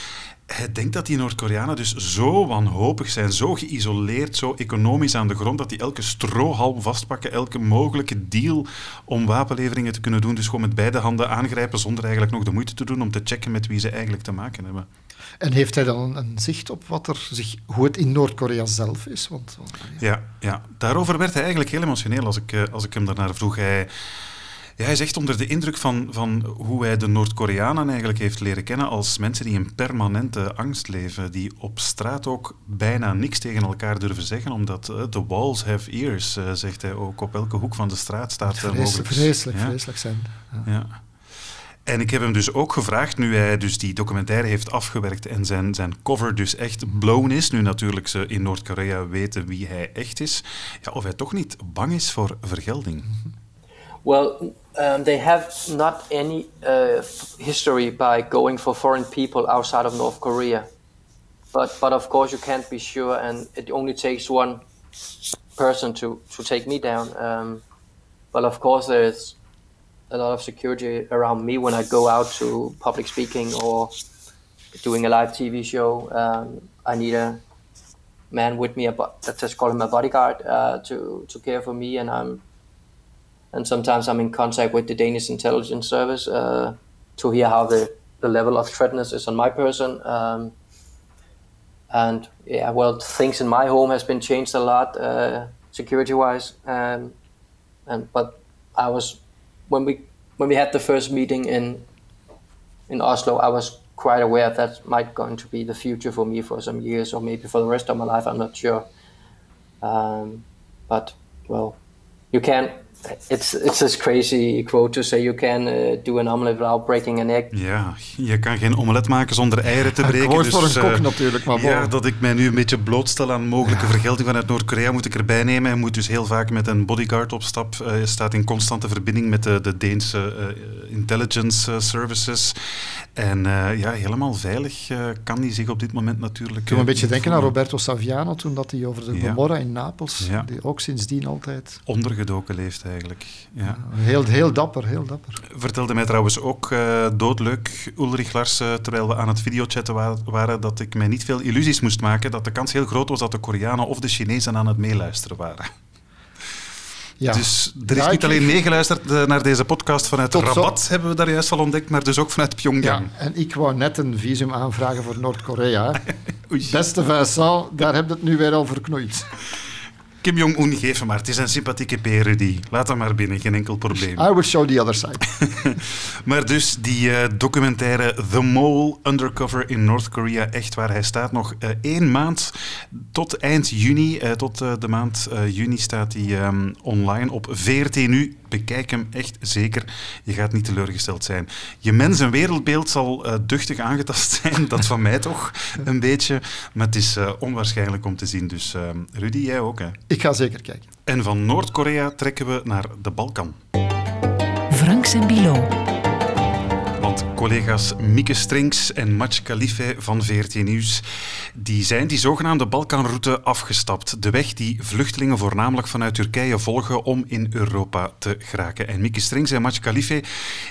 Hij denkt dat die Noord-Koreanen dus zo wanhopig zijn, zo geïsoleerd, zo economisch aan de grond, dat die elke strohalm vastpakken, elke mogelijke deal om wapenleveringen te kunnen doen. Dus gewoon met beide handen aangrijpen zonder eigenlijk nog de moeite te doen om te checken met wie ze eigenlijk te maken hebben. En heeft hij dan een zicht op wat er zich, hoe het in Noord-Korea zelf is? Want, want- Ja, ja, daarover werd hij eigenlijk heel emotioneel als ik, eh, als ik hem daarnaar vroeg. Hij, ja, hij zegt onder de indruk van, van hoe hij de Noord-Koreanen eigenlijk heeft leren kennen als mensen die in permanente angst leven, die op straat ook bijna niks tegen elkaar durven zeggen, omdat eh, the walls have ears, eh, zegt hij ook. Op elke hoek van de straat staat er vreselijk, mogelijk... vreselijk, Ja. vreselijk zijn. Ja. Ja. En ik heb hem dus ook gevraagd, nu hij dus die documentaire heeft afgewerkt en zijn, zijn cover dus echt blown is, nu natuurlijk ze in Noord-Korea weten wie hij echt is, of hij toch niet bang is voor vergelding. Well, um, they have not any uh, history by going for foreign people outside of North Korea. But, but of course, you can't be sure, and it only takes one person to, to take me down. Um, but of course, there's a lot of security around me when I go out to public speaking or doing a live TV show. Um, I need a man with me, let's just call him a bodyguard, uh, to, to care for me, and I'm and sometimes I'm in contact with the Danish intelligence service uh, to hear how the, the level of threatness is on my person. Um, and yeah, well, things in my home has been changed a lot uh, security-wise. Um, and but I was when we when we had the first meeting in in Oslo, I was quite aware that might going to be the future for me for some years or maybe for the rest of my life. I'm not sure. Um, but well, you can't it's it's this crazy quote to say you can uh, do an omelet without breaking an egg. Ja, je kan geen omelet maken zonder eieren te [LAUGHS] breken. Een dus, voor een kok uh, natuurlijk, maar Ja, dat ik mij nu een beetje blootstel aan mogelijke ja. vergelding vanuit Noord-Korea moet ik erbij nemen. Hij moet dus heel vaak met een bodyguard op stap. Uh, je staat in constante verbinding met de, de Deense intelligence services. En ja, helemaal veilig kan hij zich op dit moment natuurlijk... Ik moet een beetje denken aan Roberto Saviano toen dat hij over de Gomorra in Napels, ja. die ook sindsdien altijd... Ondergedoken leeft hij eigenlijk. Ja. Heel, heel dapper, heel dapper. Vertelde mij trouwens ook uh, doodleuk Ulrich Larsen, terwijl we aan het videochatten wa waren, dat ik mij niet veel illusies moest maken, dat de kans heel groot was dat de Koreanen of de Chinezen aan het meeluisteren waren. Ja. Dus er is ja, niet alleen meegeluisterd eh, naar deze podcast vanuit Rabat, zo. hebben we daar juist al ontdekt, maar dus ook vanuit Pyongyang. Ja, en ik wou net een visum aanvragen voor Noord-Korea. [LAUGHS] Beste Vincent, daar heb je het nu weer al verknoeid. Kim Jong-un, geef hem maar. Het is een sympathieke peer. Laat hem maar binnen, geen enkel probleem. I will show the other side. [LAUGHS] maar dus die uh, documentaire The Mole Undercover in North Korea, echt waar hij staat nog uh, één maand tot eind juni. Uh, tot de maand juni staat hij um, online op VRT Nu. Bekijk hem echt zeker. Je gaat niet teleurgesteld zijn. Je mens- en wereldbeeld zal duchtig aangetast [LAUGHS] zijn. Dat van mij toch een beetje. Maar het is onwaarschijnlijk om te zien. Dus ehm, Rudy, jij ook hè? Ik ga zeker kijken. En van Noord-Korea trekken we naar de Balkan. Franks en Bilo. Want collega's Mieke Strings en Match Khalife van VRT Nieuws die zijn die zogenaamde Balkanroute afgestapt. De weg die vluchtelingen voornamelijk vanuit Turkije volgen om in Europa te geraken. En Mieke Strings en Match Khalife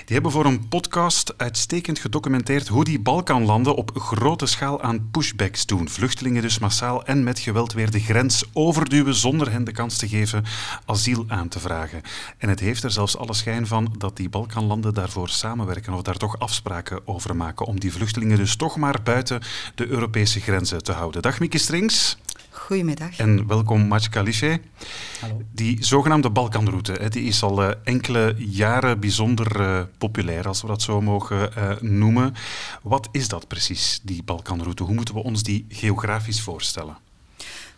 die hebben voor een podcast uitstekend gedocumenteerd hoe die Balkanlanden op grote schaal aan pushbacks doen. Vluchtelingen dus massaal en met geweld weer de grens overduwen zonder hen de kans te geven asiel aan te vragen. En het heeft er zelfs alle schijn van dat die Balkanlanden daarvoor samenwerken of daar toch afspraken over maken om die vluchtelingen dus toch maar buiten de Europese grenzen te houden. Dag Mieke Strings. Goedemiddag. En welkom Match Khalife. Hallo. Die zogenaamde Balkanroute die is al uh, enkele jaren bijzonder uh, populair, als we dat zo mogen uh, noemen. Wat is dat precies, die Balkanroute? Hoe moeten we ons die geografisch voorstellen?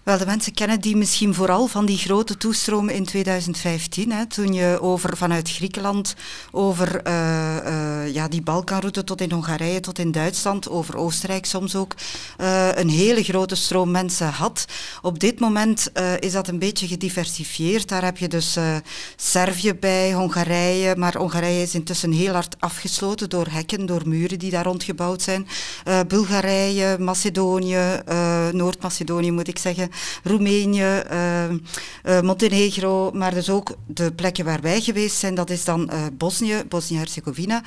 Wel, de mensen kennen die misschien vooral van die grote toestromen in 2015, hè, toen je over, vanuit Griekenland over uh, uh, ja, die Balkanroute tot in Hongarije, tot in Duitsland, over Oostenrijk soms ook, uh, een hele grote stroom mensen had. Op dit moment is dat een beetje gediversifieerd. Daar heb je dus Servië bij, Hongarije, maar Hongarije is intussen heel hard afgesloten door hekken, door muren die daar rondgebouwd zijn. Bulgarije, Macedonië, Noord-Macedonië moet ik zeggen. Roemenië, uh, Montenegro, maar dus ook de plekken waar wij geweest zijn, dat is dan uh, Bosnië, Bosnië-Herzegovina,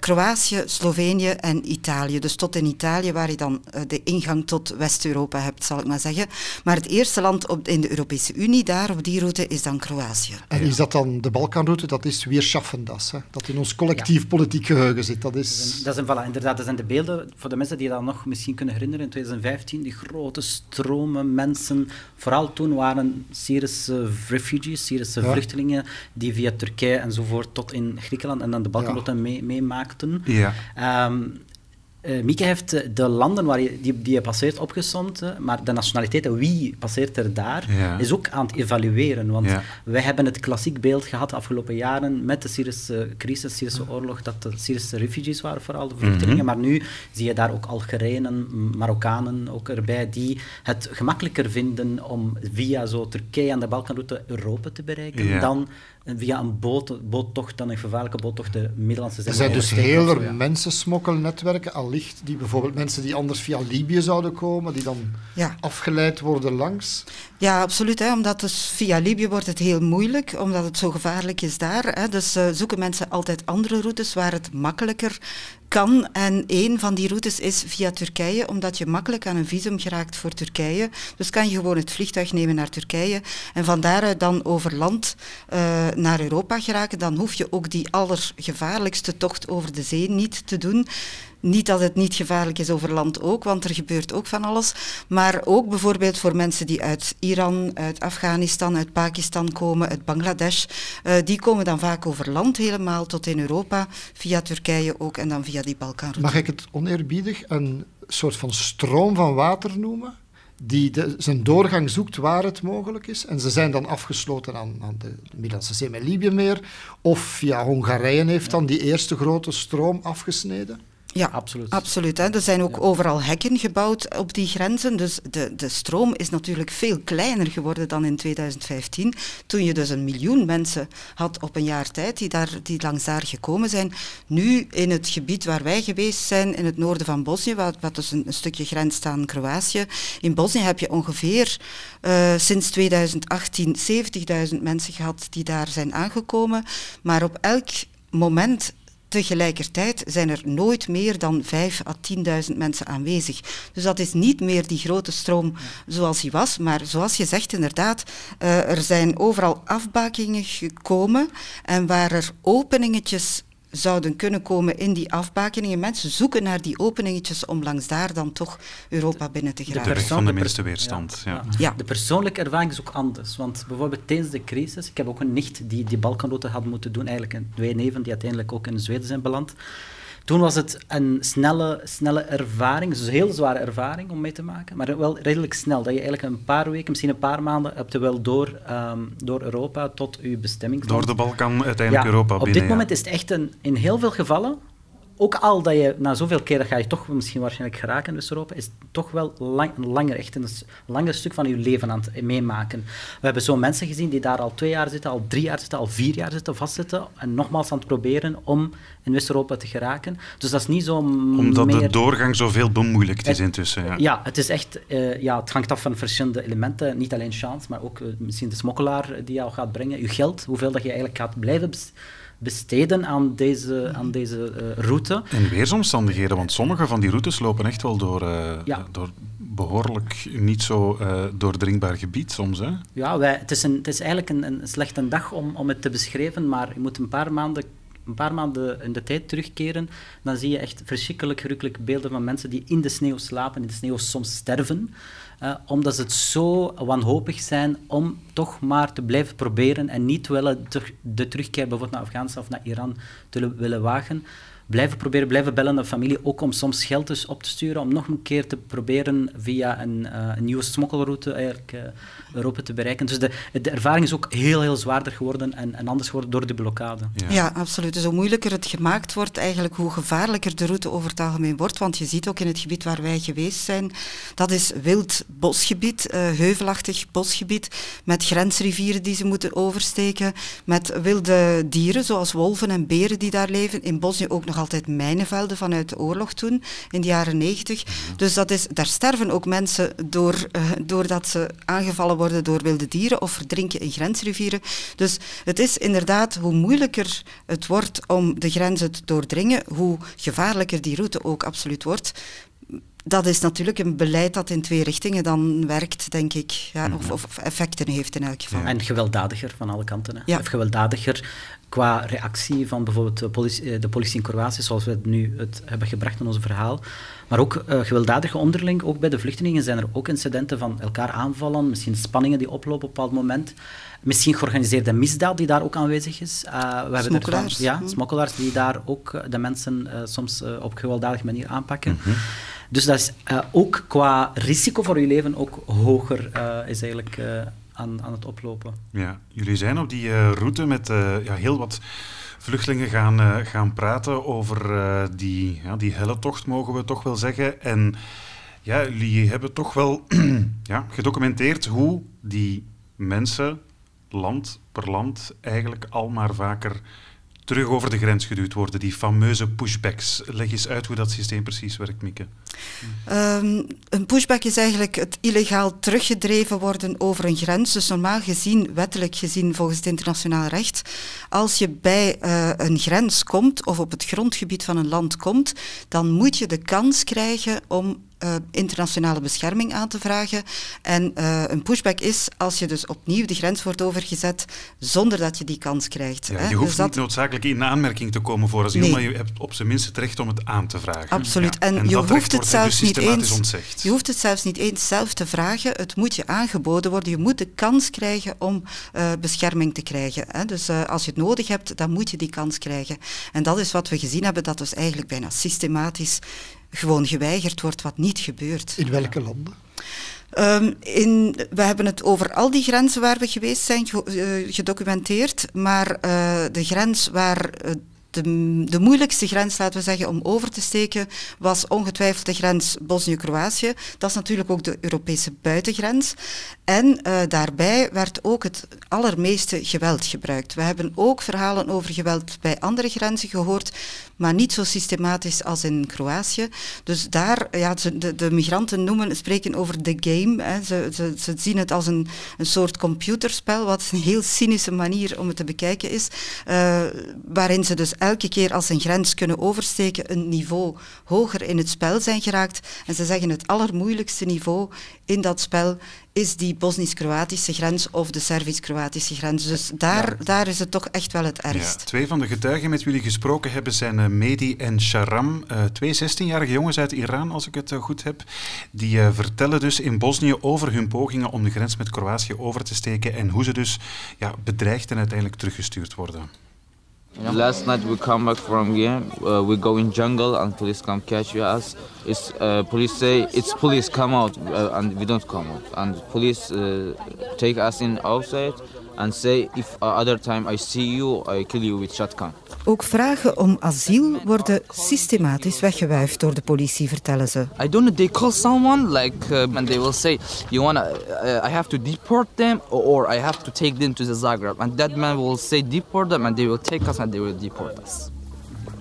Kroatië, Slovenië en Italië. Dus tot in Italië, waar je dan de ingang tot West-Europa hebt, zal ik maar zeggen. Maar het eerste land op, in de Europese Unie, daar op die route, is dan Kroatië. En is dat dan de Balkanroute? Dat is weer Schaffendas, hè? dat in ons collectief ja. politiek geheugen zit. Dat is... Dat zijn, voilà, inderdaad, dat zijn de beelden, voor de mensen die dat nog misschien kunnen herinneren, in 2015, die grote stromen mensen, vooral toen waren Syrische refugees, Syrische ja. vluchtelingen, die via Turkije enzovoort tot in Griekenland en dan de Balkanroute ja. meemaakten. Mee ja. Um, uh, Mieke heeft de landen waar je, die, die je passeert opgezond, maar de nationaliteiten, wie passeert er daar, ja. is ook aan het evalueren. Want ja. wij hebben het klassiek beeld gehad de afgelopen jaren met de Syrische crisis, de Syrische oorlog, dat de Syrische refugees waren, vooral de vluchtelingen. Mm -hmm. Maar nu zie je daar ook Algerijnen, Marokkanen ook erbij, die het gemakkelijker vinden om via zo Turkije en de Balkanroute Europa te bereiken ja. dan via een boot, boottocht, dan een gevaarlijke boottocht, de Middellandse Zee. Er zijn dus veel ja. mensensmokkelnetwerken, allicht, die bijvoorbeeld mensen die anders via Libië zouden komen, die dan Ja. afgeleid worden langs. Ja, absoluut. Hè, omdat dus via Libië wordt het heel moeilijk, omdat het zo gevaarlijk is daar. Hè, dus eh, zoeken mensen altijd andere routes waar het makkelijker kan. En een van die routes is via Turkije, omdat je makkelijk aan een visum geraakt voor Turkije. Dus kan je gewoon het vliegtuig nemen naar Turkije en van daaruit dan over land eh, naar Europa geraken. Dan hoef je ook die allergevaarlijkste tocht over de zee niet te doen. Niet dat het niet gevaarlijk is over land ook, want er gebeurt ook van alles. Maar ook bijvoorbeeld voor mensen die uit Iran, uit Afghanistan, uit Pakistan komen, uit Bangladesh. eh, die komen dan vaak over land helemaal tot in Europa, via Turkije ook en dan via die Balkanroute. Mag ik het oneerbiedig een soort van stroom van water noemen? Die zijn doorgang zoekt waar het mogelijk is. En ze zijn dan afgesloten aan, aan de Middellandse Zee met Libië meer. Of via Hongarije heeft dan die eerste grote stroom afgesneden. Ja, absoluut. absoluut hè. Er zijn ook overal hekken gebouwd op die grenzen. Dus de, de stroom is natuurlijk veel kleiner geworden dan in 2015. Toen je dus een miljoen mensen had op een jaar tijd die, daar, die langs daar gekomen zijn. Nu in het gebied waar wij geweest zijn, in het noorden van Bosnië, wat, wat dus een, een stukje grenst aan Kroatië. In Bosnië heb je ongeveer eh, sinds 2018 70.000 mensen gehad die daar zijn aangekomen. Maar op elk moment Tegelijkertijd zijn er nooit meer dan 5 à 10.000 mensen aanwezig. Dus dat is niet meer die grote stroom zoals die was. Maar zoals je zegt, inderdaad, uh, er zijn overal afbakingen gekomen. En waar er openingetjes zouden kunnen komen in die afbakeningen. Mensen zoeken naar die openingetjes om langs daar dan toch Europa binnen te geraken. De weg van de minste weerstand. Ja. Ja. Ja. De persoonlijke ervaring is ook anders. Want bijvoorbeeld tijdens de crisis, ik heb ook een nicht die die Balkanroute had moeten doen, eigenlijk een twee neven die uiteindelijk ook in Zweden zijn beland. Toen was het een snelle, snelle ervaring, dus een heel zware ervaring om mee te maken, maar wel redelijk snel. Dat je eigenlijk een paar weken, misschien een paar maanden, hebt wel door, um, door Europa tot je bestemming. Door de Balkan uiteindelijk ja, Europa binnen. Op dit moment is het echt een, in heel veel gevallen ook al dat je na zoveel keren ga je toch misschien waarschijnlijk geraken in West-Europa, is toch wel lang, langer, echt een langer stuk van je leven aan het meemaken. We hebben zo mensen gezien die daar al twee jaar zitten, al drie jaar zitten, al vier jaar zitten, vastzitten en nogmaals aan het proberen om in West-Europa te geraken. Dus dat is niet zo Omdat meer... de doorgang zoveel bemoeilijkt is intussen. Ja, ja het is echt... Uh, ja, het hangt af van verschillende elementen. Niet alleen chance, maar ook uh, misschien de smokkelaar die jou gaat brengen. Je geld, hoeveel dat je eigenlijk gaat blijven besteden aan deze, aan deze uh, route. En weersomstandigheden, want sommige van die routes lopen echt wel door, uh, ja. door behoorlijk niet zo uh, doordringbaar gebied soms. Hè? Ja, wij, het, is een, het is eigenlijk een, een slechte dag om, om het te beschrijven, maar je moet een paar maanden een paar maanden in de tijd terugkeren, dan zie je echt verschrikkelijk gerukkelijke beelden van mensen die in de sneeuw slapen, in de sneeuw soms sterven, uh, omdat ze het zo wanhopig zijn om toch maar te blijven proberen en niet willen de terugkeer bijvoorbeeld naar Afghanistan of naar Iran te willen wagen. Blijven proberen, blijven bellen naar familie, ook om soms geld dus op te sturen, om nog een keer te proberen via een, uh, een nieuwe smokkelroute eigenlijk uh, Europa te bereiken. Dus de, de ervaring is ook heel, heel zwaarder geworden en, en anders geworden door de blokkade. Ja. ja, absoluut. Dus hoe moeilijker het gemaakt wordt, eigenlijk hoe gevaarlijker de route over het algemeen wordt. Want je ziet ook in het gebied waar wij geweest zijn, dat is wild bosgebied, uh, heuvelachtig bosgebied, met grensrivieren die ze moeten oversteken, met wilde dieren zoals wolven en beren die daar leven. In Bosnië ook nog altijd mijnenvelden vanuit de oorlog toen, in de jaren negentig. Dus dat is, daar sterven ook mensen door, uh, doordat ze aangevallen worden door wilde dieren of verdrinken in grensrivieren. Dus het is inderdaad, hoe moeilijker het wordt om de grenzen te doordringen, hoe gevaarlijker die route ook absoluut wordt. Dat is natuurlijk een beleid dat in twee richtingen dan werkt, denk ik. Ja, of, of effecten heeft in elk geval. Ja. En gewelddadiger van alle kanten. Hè? Ja. Of gewelddadiger qua reactie van bijvoorbeeld de politie, de politie in Kroatië, zoals we het nu het hebben gebracht in ons verhaal. Maar ook uh, gewelddadige onderling, ook bij de vluchtelingen zijn er ook incidenten van elkaar aanvallen, misschien spanningen die oplopen op een bepaald moment. Misschien georganiseerde misdaad die daar ook aanwezig is. Uh, we smokkelaars. Ervan, ja, smokkelaars die daar ook de mensen uh, soms op gewelddadige manier aanpakken. Mm -hmm. Dus dat is ook qua risico voor je leven ook hoger is eigenlijk aan, aan het oplopen. Ja, jullie zijn op die uh, route met uh, ja, heel wat vluchtelingen gaan, uh, gaan praten over die, ja, die helletocht, mogen we toch wel zeggen. En ja, jullie hebben toch wel [CLEARS THROAT] ja, gedocumenteerd hoe die mensen land per land eigenlijk al maar vaker terug over de grens geduwd worden, die fameuze pushbacks. Leg eens uit hoe dat systeem precies werkt, Mieke. Um, een pushback is eigenlijk het illegaal teruggedreven worden over een grens. Dus normaal gezien, wettelijk gezien, volgens het internationaal recht, als je bij uh, een grens komt of op het grondgebied van een land komt, dan moet je de kans krijgen om uh, internationale bescherming aan te vragen. En uh, een pushback is als je dus opnieuw de grens wordt overgezet zonder dat je die kans krijgt. Ja, hè. je hoeft dus dat... niet noodzakelijk in aanmerking te komen voor asiel, nee. maar je hebt op zijn minst het recht om het aan te vragen. Absoluut. Ja. En, en, je hoeft het zelfs dus niet eens. Ontzegd. Je hoeft het zelfs niet eens zelf te vragen. Het moet je aangeboden worden. Je moet de kans krijgen om uh, bescherming te krijgen. Hè. Dus als je het nodig hebt, dan moet je die kans krijgen. En dat is wat we gezien hebben, dat dus eigenlijk bijna systematisch gewoon geweigerd wordt, wat niet gebeurt. In welke landen? Um, in, we hebben het over al die grenzen waar we geweest zijn gedocumenteerd, maar uh, de grens waar uh, de, de, moeilijkste grens, laten we zeggen, om over te steken, was ongetwijfeld de grens Bosnië-Kroatië. Dat is natuurlijk ook de Europese buitengrens. En uh, daarbij werd ook het allermeeste geweld gebruikt. We hebben ook verhalen over geweld bij andere grenzen gehoord, maar niet zo systematisch als in Kroatië. Dus daar, ja, de, de migranten noemen, spreken over the game. Hè. Ze, ze, zien het als een, een soort computerspel, wat een heel cynische manier om het te bekijken is, uh, waarin ze dus elke keer als ze een grens kunnen oversteken, een niveau hoger in het spel zijn geraakt. En ze zeggen het allermoeilijkste niveau in dat spel is die Bosnisch-Kroatische grens of de Servisch-Kroatische grens. Dus daar, ja. daar is het toch echt wel het ergst. Ja, twee van de getuigen met wie jullie gesproken hebben zijn uh, Mehdi en Sharam, uh, twee 16-jarige jongens uit Iran, als ik het uh, goed heb. Die vertellen dus in Bosnië over hun pogingen om de grens met Kroatië over te steken en hoe ze dus ja, bedreigd en uiteindelijk teruggestuurd worden. Last night we come back from game. Uh, we go in jungle and police come catch us. It's uh, police say it's police come out uh, and we don't come out. And police take us in outside and say if other time I see you, I kill you with shotgun. Ook vragen om asiel worden systematisch weggewuifd door de politie, vertellen ze. I don't know, they call someone like uh, and they will say, you wanna, uh, I have to deport them or I have to take them to the Zagreb. And that man will say deport them and they will take us and they will deport us.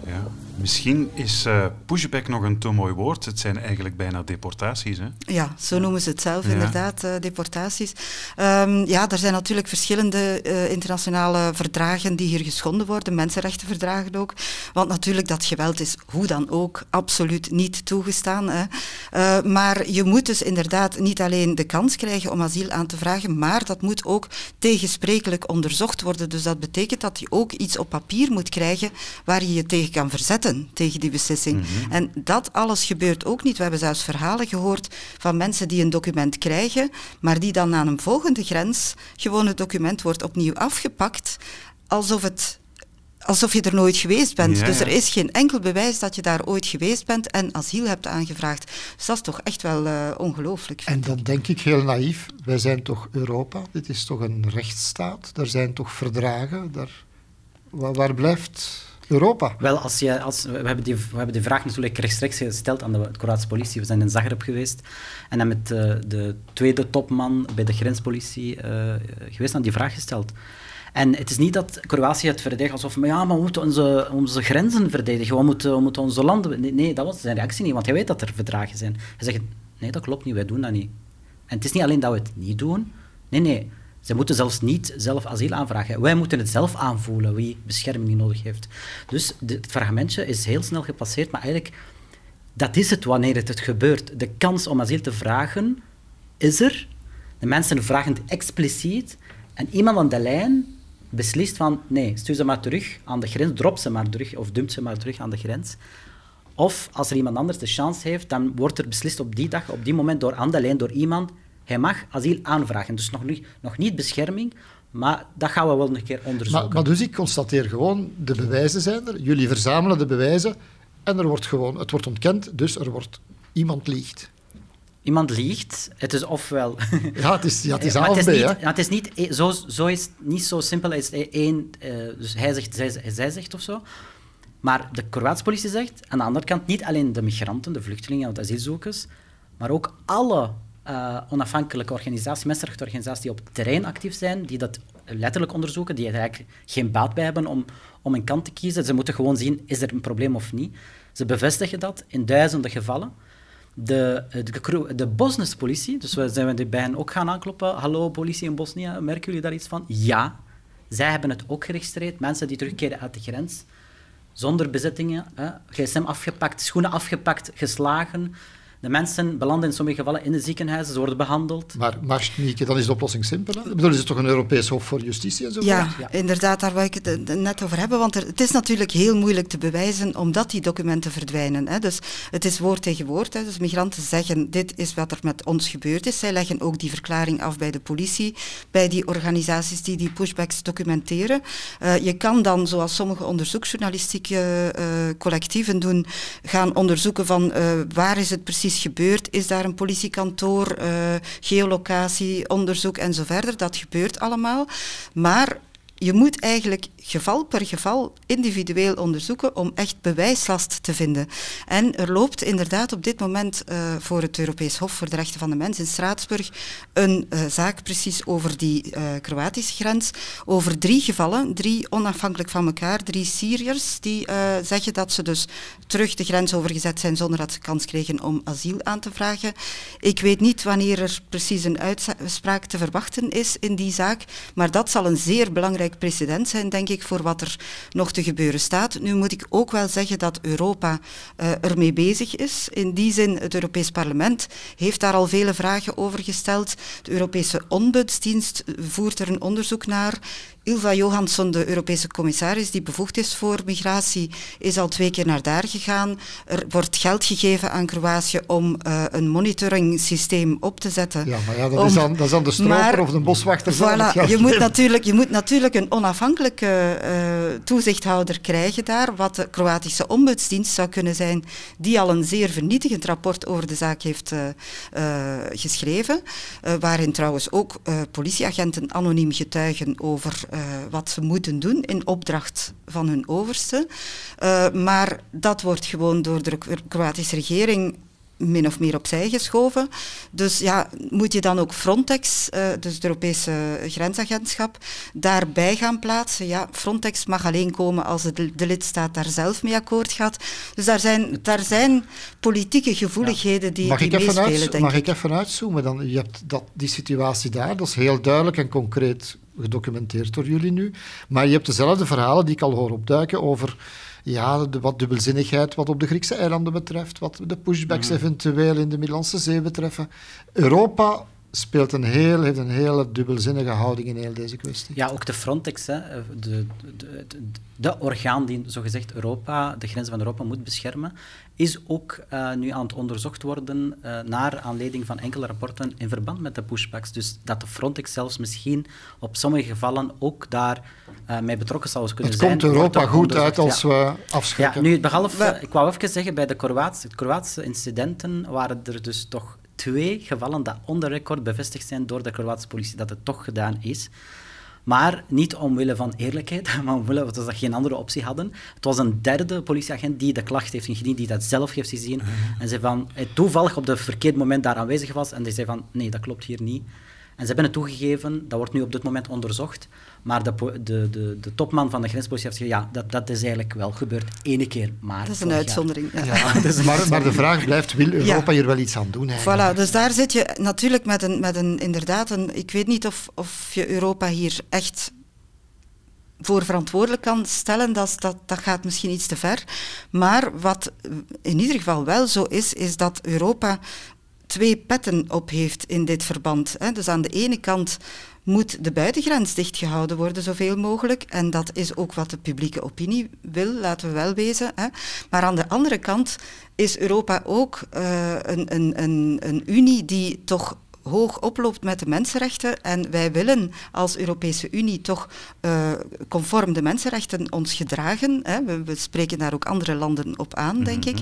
Ja. Misschien is uh, pushback nog een te mooi woord. Het zijn eigenlijk bijna deportaties. Hè? Ja, zo noemen ze het zelf ja. inderdaad, uh, deportaties. Um, ja, er zijn natuurlijk verschillende uh, internationale verdragen die hier geschonden worden, mensenrechtenverdragen ook. Want natuurlijk, dat geweld is hoe dan ook absoluut niet toegestaan. Hè. maar je moet dus inderdaad niet alleen de kans krijgen om asiel aan te vragen, maar dat moet ook tegensprekelijk onderzocht worden. Dus dat betekent dat je ook iets op papier moet krijgen waar je je tegen kan verzetten tegen die beslissing. Mm-hmm. En dat alles gebeurt ook niet. We hebben zelfs verhalen gehoord van mensen die een document krijgen, maar die dan aan een volgende grens gewoon het document wordt opnieuw afgepakt, alsof het alsof je er nooit geweest bent. Ja, dus ja. er is geen enkel bewijs dat je daar ooit geweest bent en asiel hebt aangevraagd. Dus dat is toch echt wel uh, ongelooflijk. En dan denk ik heel naïef, wij zijn toch Europa, dit is toch een rechtsstaat, er zijn toch verdragen, daar, waar, waar blijft Europa? Wel, als je, als, we, hebben die, we hebben die vraag natuurlijk rechtstreeks gesteld aan de Kroatische politie. We zijn in Zagreb geweest en dan met uh, de tweede topman bij de grenspolitie uh, geweest en die vraag gesteld. En het is niet dat Kroatië het verdedigt alsof maar ja, maar we moeten onze, onze grenzen verdedigen, we moeten, we moeten onze landen... Nee, nee, dat was zijn reactie niet, want hij weet dat er verdragen zijn. Hij zegt, nee, dat klopt niet, wij doen dat niet. En het is niet alleen dat we het niet doen, nee, nee. Ze moeten zelfs niet zelf asiel aanvragen. Wij moeten het zelf aanvoelen wie bescherming nodig heeft. Dus het fragmentje is heel snel gepasseerd, maar eigenlijk, dat is het wanneer het, gebeurt. De kans om asiel te vragen is er. De mensen vragen het expliciet. En iemand aan de lijn beslist van, nee, stuur ze maar terug aan de grens, drop ze maar terug of dumpt ze maar terug aan de grens. Of als er iemand anders de chance heeft, dan wordt er beslist op die dag, op die moment door aan de lijn, door iemand, hij mag asiel aanvragen. Dus nog niet, nog niet bescherming, maar dat gaan we wel een keer onderzoeken. Maar, maar dus ik constateer gewoon, de bewijzen zijn er, jullie verzamelen de bewijzen en er wordt gewoon, het wordt ontkend, dus er wordt, iemand liegt. Iemand liegt, het is ofwel... [LAUGHS] Ja, het is, ja, het is [LAUGHS] A of het B, is niet, hè. het is niet, e- zo, zo is niet zo simpel als één, uh, dus hij zegt, zij, zij zegt of zo. Maar de Kroatische politie zegt, aan de andere kant, niet alleen de migranten, de vluchtelingen en de asielzoekers, maar ook alle uh, onafhankelijke organisaties, mensenrechtenorganisaties die op het terrein actief zijn, die dat letterlijk onderzoeken, die er eigenlijk geen baat bij hebben om, om een kant te kiezen. Ze moeten gewoon zien, is er een probleem of niet. Ze bevestigen dat in duizenden gevallen. De, de, de Bosnische politie, dus we zijn we bij hen ook gaan aankloppen. Hallo, politie in Bosnië, merken jullie daar iets van? Ja, zij hebben het ook geregistreerd. Mensen die terugkeren uit de grens, zonder bezittingen, hè, gsm afgepakt, schoenen afgepakt, geslagen. De mensen belanden in sommige gevallen in de ziekenhuizen, ze worden behandeld. Maar, maar Nieke, dan is de oplossing simpel. Hè? Ik bedoel, is het toch een Europees Hof voor Justitie en zo? Ja, ja, inderdaad, daar wil ik het net over hebben. Want er, het is natuurlijk heel moeilijk te bewijzen, omdat die documenten verdwijnen. Hè. Dus het is woord tegen woord. Hè. Dus migranten zeggen, dit is wat er met ons gebeurd is. Zij leggen ook die verklaring af bij de politie, bij die organisaties die die pushbacks documenteren. Uh, je kan dan, zoals sommige onderzoeksjournalistieke uh, collectieven doen, gaan onderzoeken van uh, waar is het precies gebeurd? Is daar een politiekantoor, uh, geolocatie, onderzoek en zo verder? Dat gebeurt allemaal. Maar je moet eigenlijk geval per geval individueel onderzoeken om echt bewijslast te vinden. En er loopt inderdaad op dit moment uh, voor het Europees Hof voor de Rechten van de Mens in Straatsburg een uh, zaak precies over die uh, Kroatische grens, over drie gevallen, drie onafhankelijk van elkaar, drie Syriërs die zeggen dat ze dus terug de grens overgezet zijn zonder dat ze kans kregen om asiel aan te vragen. Ik weet niet wanneer er precies een uitspraak te verwachten is in die zaak, maar dat zal een zeer belangrijk precedent zijn, denk ik voor wat er nog te gebeuren staat. Nu moet ik ook wel zeggen dat Europa uh, ermee bezig is. In die zin, het Europees Parlement heeft daar al vele vragen over gesteld. De Europese Ombudsdienst voert er een onderzoek naar. Ilva Johansson, de Europese commissaris die bevoegd is voor migratie, is al twee keer naar daar gegaan. Er wordt geld gegeven aan Kroatië om uh, een monitoringsysteem op te zetten. Ja, maar ja, dat, om, is, dan, dat is dan de stroper maar, of de boswachter. Voilà, je, moet natuurlijk, je moet natuurlijk een onafhankelijke uh, toezichthouder krijgen daar, wat de Kroatische ombudsdienst zou kunnen zijn, die al een zeer vernietigend rapport over de zaak heeft uh, geschreven, waarin trouwens ook politieagenten anoniem getuigen over uh, wat ze moeten doen in opdracht van hun overste. Uh, maar dat wordt gewoon door de Kroatische regering min of meer opzij geschoven. Dus ja, moet je dan ook Frontex, uh, dus het Europese grensagentschap, daarbij gaan plaatsen? Ja, Frontex mag alleen komen als de, de lidstaat daar zelf mee akkoord gaat. Dus daar zijn, daar zijn politieke gevoeligheden ja. die, mag die ik meespelen, uit, denk mag ik. ik even uitzoomen? Dan, je hebt dat, die situatie daar, dat is heel duidelijk en concreet gedocumenteerd door jullie nu. Maar je hebt dezelfde verhalen die ik al hoor opduiken over ja, de, wat dubbelzinnigheid wat op de Griekse eilanden betreft, wat de pushbacks Mhm. eventueel in de Middellandse Zee betreffen. Europa speelt een heel, heeft een hele dubbelzinnige houding in heel deze kwestie. Ja, ook de Frontex, hè, de, de, de, de orgaan die zogezegd Europa, de grenzen van Europa moet beschermen, is ook uh, nu aan het onderzocht worden uh, naar aanleiding van enkele rapporten in verband met de pushbacks. Dus dat de Frontex zelfs misschien op sommige gevallen ook daar uh, mee betrokken zou kunnen het zijn. komt Europa goed uit als ja. we afschrikken. Ja, nu, behalve, ik wou even zeggen, bij de Kroatische, Kroatische incidenten waren er dus toch twee gevallen dat on the record bevestigd zijn door de Kroatische politie dat het toch gedaan is. Maar niet omwille van eerlijkheid, [LAUGHS] maar omwille dat ze geen andere optie hadden. Het was een derde politieagent die de klacht heeft ingediend, die dat zelf heeft gezien. Uh -huh. En zei van, hij toevallig op het verkeerde moment daar aanwezig was. En die zei van, nee, dat klopt hier niet. En ze hebben het toegegeven, dat wordt nu op dit moment onderzocht. Maar de, de, de, de topman van de grenspolitie heeft gezegd, ja, dat, dat is eigenlijk wel gebeurd ene keer. Maar dat is een uitzondering. Ja. Ja, [LAUGHS] dat is een maar, maar de vraag blijft, wil Europa ja. hier wel iets aan doen? Eigenlijk? Voilà, dus daar zit je natuurlijk met een, met een inderdaad, een, ik weet niet of, of je Europa hier echt voor verantwoordelijk kan stellen, dat, dat, dat gaat misschien iets te ver. Maar wat in ieder geval wel zo is, is dat Europa twee petten op heeft in dit verband. Hè. Dus aan de ene kant moet de buitengrens dichtgehouden worden, zoveel mogelijk. En dat is ook wat de publieke opinie wil, laten we wel wezen. Hè. Maar aan de andere kant is Europa ook uh, een, een, een, een unie die toch hoog oploopt met de mensenrechten. En wij willen als Europese Unie toch uh, conform de mensenrechten ons gedragen. Hè. We, we, spreken daar ook andere landen op aan, denk ik.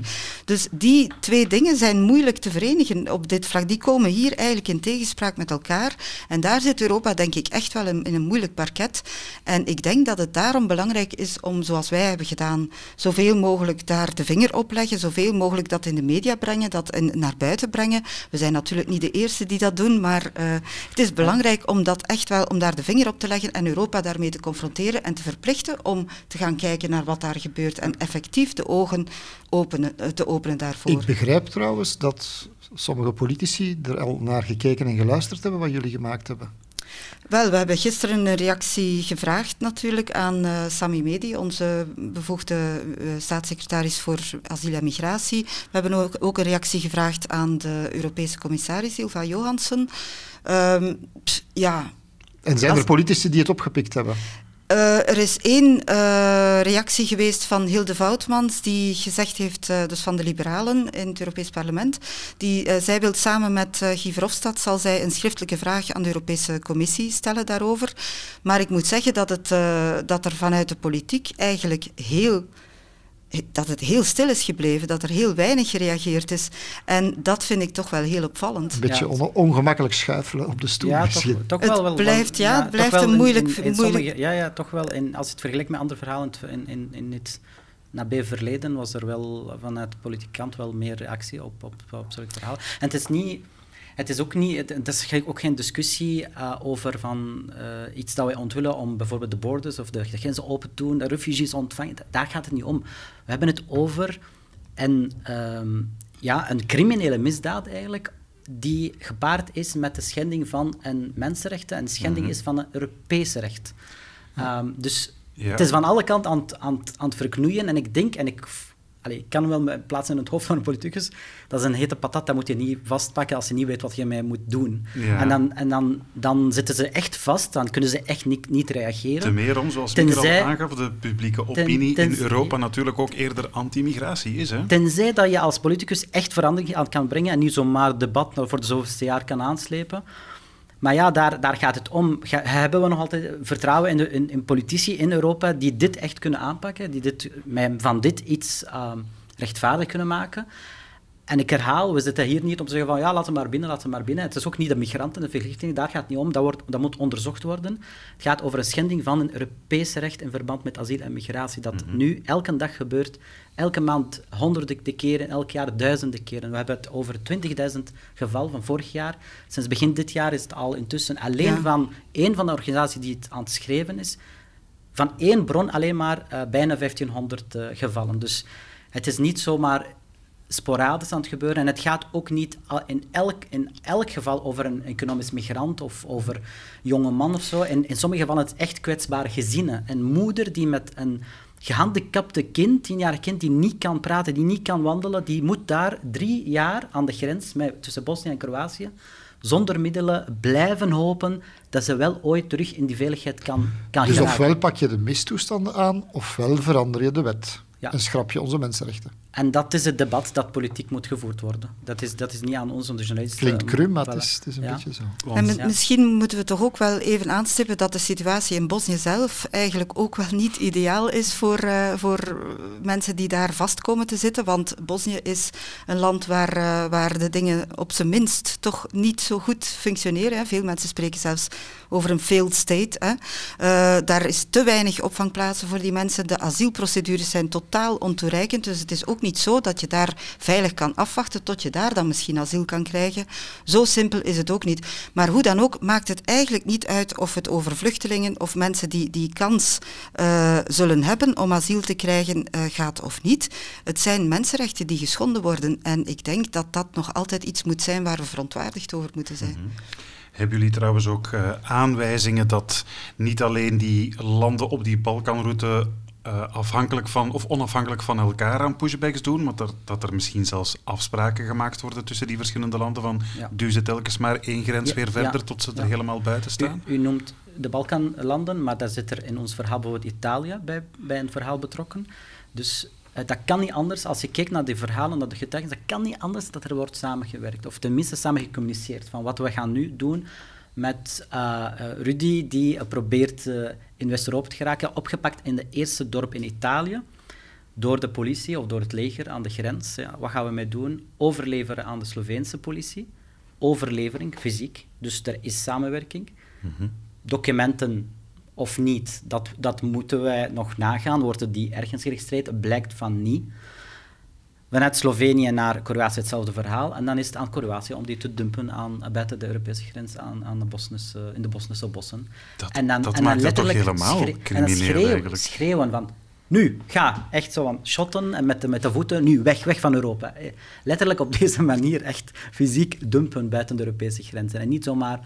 Dus die twee dingen zijn moeilijk te verenigen op dit vlak. Die komen hier eigenlijk in tegenspraak met elkaar. En daar zit Europa, denk ik, echt wel in, in een moeilijk parket. En ik denk dat het daarom belangrijk is om, zoals wij hebben gedaan, zoveel mogelijk daar de vinger op leggen, zoveel mogelijk dat in de media brengen, dat in, naar buiten brengen. We zijn natuurlijk niet de eerste die dat doen, maar uh, het is belangrijk om dat echt wel, om daar de vinger op te leggen en Europa daarmee te confronteren en te verplichten om te gaan kijken naar wat daar gebeurt en effectief de ogen openen, te openen daarvoor. Ik begrijp trouwens dat sommige politici er al naar gekeken en geluisterd hebben wat jullie gemaakt hebben. Wel, we hebben gisteren een reactie gevraagd natuurlijk aan uh, Sami Medi, onze bevoegde uh, staatssecretaris voor asiel en migratie. We hebben ook, ook, een reactie gevraagd aan de Europese commissaris Ilva Johansson. Um, ja, en zijn er politici die het opgepikt hebben? Uh, er is één uh, reactie geweest van Hilde Voutmans, die gezegd heeft, uh, dus van de Liberalen in het Europees Parlement, die zij wil samen met Guy Verhofstadt, zal zij een schriftelijke vraag aan de Europese Commissie stellen daarover. Maar ik moet zeggen dat, het, dat er vanuit de politiek eigenlijk heel dat het heel stil is gebleven, dat er heel weinig gereageerd is. En dat vind ik toch wel heel opvallend. Een beetje ongemakkelijk schuifelen op de stoel. Ja, [LAUGHS] toch, toch wel, het blijft, ja, ja het blijft een moeilijk... In, in moeilijk... Sommige, ja, ja, toch wel. En als je het vergelijkt met andere verhalen in, in, in het nabij verleden, was er wel vanuit de politieke kant wel meer reactie op, op, op zulke verhalen. En het is niet het is ook niet, het, is ook geen discussie uh, over van uh, iets dat wij ontwillen om bijvoorbeeld de borders of de, de grenzen open te doen, de refugees ontvangen. Daar gaat het niet om. We hebben het over een, um, ja, een criminele misdaad eigenlijk die gepaard is met de schending van een mensenrechten en schending mm -hmm. is van een Europese recht. Um, dus ja. het is van alle kanten aan, aan, aan het verknoeien en ik denk, en ik Allee, ik kan wel plaatsen in het hoofd van een politicus. Dat is een hete patat, dat moet je niet vastpakken als je niet weet wat je mee moet doen. Ja. En, dan, en dan, dan zitten ze echt vast, dan kunnen ze echt niet, niet reageren. Te meer om, zoals Tenzij, al aangaf, de publieke opinie ten, ten, in Europa natuurlijk ook eerder anti-migratie is. Hè? Tenzij dat je als politicus echt verandering aan kan brengen en niet zomaar debat voor de zoveelste jaar kan aanslepen. Maar ja, daar, daar gaat het om. hebben we nog altijd vertrouwen in, de, in, in, politici in Europa die dit echt kunnen aanpakken, die dit, van dit iets uh, rechtvaardig kunnen maken? En ik herhaal, we zitten hier niet om te zeggen van ja, laten we maar binnen, laten we maar binnen. Het is ook niet de migranten, de verlichting, daar gaat het niet om. Dat, wordt, dat moet onderzocht worden. Het gaat over een schending van een Europese recht in verband met asiel en migratie, dat mm -hmm. nu elke dag gebeurt, elke maand honderden keren, elk jaar duizenden keren. We hebben het over 20.000 gevallen van vorig jaar. Sinds begin dit jaar is het al intussen alleen ja. van één van de organisaties die het aan het schrijven is, van één bron alleen maar uh, bijna 1500 uh, gevallen. Dus het is niet zomaar sporadisch aan het gebeuren. En het gaat ook niet in elk, in elk geval over een economisch migrant of over jonge man of zo. In, in sommige gevallen het echt kwetsbare gezinnen. Een moeder die met een gehandicapte kind, tienjarig kind, die niet kan praten, die niet kan wandelen, die moet daar drie jaar aan de grens met, tussen Bosnië en Kroatië zonder middelen blijven hopen dat ze wel ooit terug in die veiligheid kan, kan dus geraken. ofwel pak je de mistoestanden aan, ofwel verander je de wet. Ja. En schrap je onze mensenrechten. En dat is het debat dat politiek moet gevoerd worden. Dat is, dat is niet aan ons om de journalisten... Klinkt cru, maar het is, het is een ja. beetje zo. Want, en misschien moeten we toch ook wel even aanstippen dat de situatie in Bosnië zelf eigenlijk ook wel niet ideaal is voor, uh, voor mensen die daar vast komen te zitten. Want Bosnië is een land waar, uh, waar de dingen op zijn minst toch niet zo goed functioneren. Hè. Veel mensen spreken zelfs over een failed state. Hè. Uh, daar is te weinig opvangplaatsen voor die mensen. De asielprocedures zijn totaal ontoereikend. Dus het is ook niet zo dat je daar veilig kan afwachten tot je daar dan misschien asiel kan krijgen. Zo simpel is het ook niet. Maar hoe dan ook maakt het eigenlijk niet uit of het over vluchtelingen of mensen die die kans uh, zullen hebben om asiel te krijgen uh, gaat of niet. Het zijn mensenrechten die geschonden worden. En ik denk dat dat nog altijd iets moet zijn waar we verontwaardigd over moeten zijn. -hmm. Hebben jullie trouwens ook uh, aanwijzingen dat niet alleen die landen op die Balkanroute uh, afhankelijk van of onafhankelijk van elkaar aan pushbacks doen, maar dat, dat er misschien zelfs afspraken gemaakt worden tussen die verschillende landen van ja. duw ze telkens maar één grens ja, weer verder ja, tot ze er helemaal buiten staan? U, u, noemt de Balkanlanden, maar daar zit er in ons verhaal bijvoorbeeld Italië bij, bij een verhaal betrokken. Dus uh, dat kan niet anders, als je kijkt naar die verhalen, naar de getuigen, dat kan niet anders dat er wordt samengewerkt, of tenminste samen gecommuniceerd van wat we gaan nu doen met uh, Rudy, die probeert in West-Europa te geraken, opgepakt in de eerste dorp in Italië door de politie of door het leger aan de grens. Ja, wat gaan we mee doen? Overleveren aan de Sloveense politie. Overlevering, fysiek. Dus er is samenwerking. Mm -hmm. Documenten of niet, dat, dat moeten wij nog nagaan. Worden die ergens geregistreerd? Blijkt van niet. Vanuit Slovenië naar Kroatië hetzelfde verhaal. En dan is het aan Kroatië om die te dumpen aan, buiten de Europese grens aan, aan de Bosnische, in de Bosnische bossen. Dat, en dan, dat en dan maakt het toch letterlijk helemaal crimineel schreeuwen, eigenlijk. schreeuwen van... Nu, ga. Echt zo van shotten en met de, met de voeten. Nu, weg, weg van Europa. Eh, Letterlijk op [LAUGHS] deze manier echt fysiek dumpen buiten de Europese grenzen. En niet zomaar...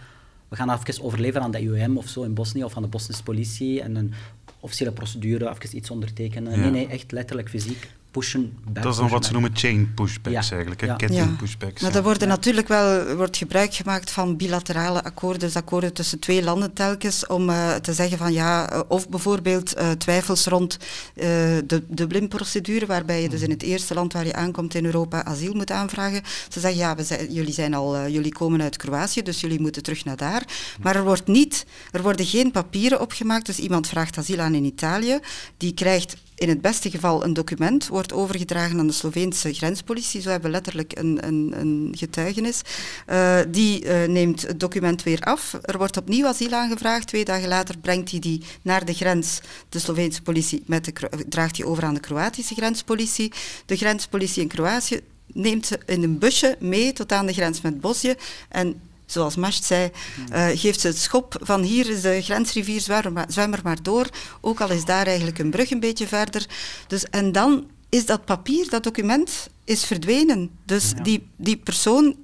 We gaan even overleveren aan de IOM of zo in Bosnië of aan de Bosnische politie en een officiële procedure, even iets ondertekenen. Ja. Nee, nee, echt letterlijk fysiek pushen. Dat is dan wat ze noemen chain pushbacks Ja. eigenlijk, hè? Ja. ketting pushbacks. Maar er worden natuurlijk wel wordt gebruik gemaakt van bilaterale akkoorden, dus akkoorden tussen twee landen telkens, om eh, te zeggen van ja, eh, of bijvoorbeeld eh, twijfels rond eh, de Dublin-procedure, waarbij je dus in het eerste land waar je aankomt in Europa asiel moet aanvragen. Ze zeggen ja, we zijn, jullie, zijn al, eh, jullie komen uit Kroatië, dus jullie moeten terug naar daar. Maar er, wordt niet, er worden geen papieren opgemaakt, dus iemand vraagt asiel aan in Italië, die krijgt in het beste geval een document, wordt overgedragen aan de Sloveense grenspolitie. Zo hebben we letterlijk een, een, een getuigenis. Eh, die eh, neemt het document weer af. Er wordt opnieuw asiel aangevraagd. Twee dagen later brengt hij die naar de grens. De Sloveense politie met de, draagt die over aan de Kroatische grenspolitie. De grenspolitie in Kroatië neemt ze in een busje mee tot aan de grens met Bosnië. En zoals Masht zei, eh, geeft ze het schop van hier is de grensrivier, zwem er, maar, door. Ook al is daar eigenlijk een brug een beetje verder. Dus, en dan is dat papier, dat document, is verdwenen. Dus die, die persoon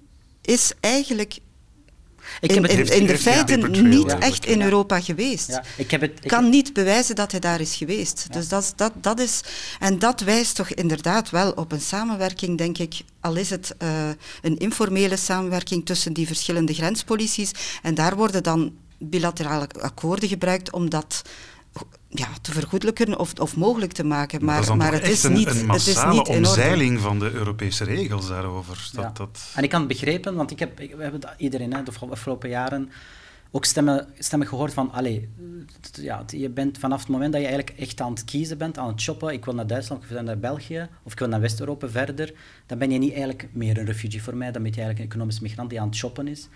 is eigenlijk Ik in, heb het- in, in de feiten niet echt in ja. Europa geweest. Ja, ik heb het, ik kan niet bewijzen dat hij daar is geweest. Dus dat, dat, dat is, en dat wijst toch inderdaad wel op een samenwerking, denk ik, al is het eh, een informele samenwerking tussen die verschillende grenspolities. En daar worden dan bilaterale akkoorden gebruikt om dat ja, te vergoedelijken of, of mogelijk te maken. Maar, dat is dan maar het, is een, niet, een het is massale niet in orde. omzeiling van de Europese regels daarover. Dat, Ja. dat, En ik kan het begrijpen, want ik heb, ik- we hebben dat iedereen hè, de afge- afgelopen jaren ook stemmen, stemmen gehoord van, allee, t- ja, t- je bent vanaf het moment dat je eigenlijk echt aan het kiezen bent, aan het shoppen, ik wil naar Duitsland, ik wil naar België, of ik wil naar West-Europa verder, dan ben je niet eigenlijk meer een refugee voor mij, dan ben je eigenlijk een economisch migrant die aan het shoppen is.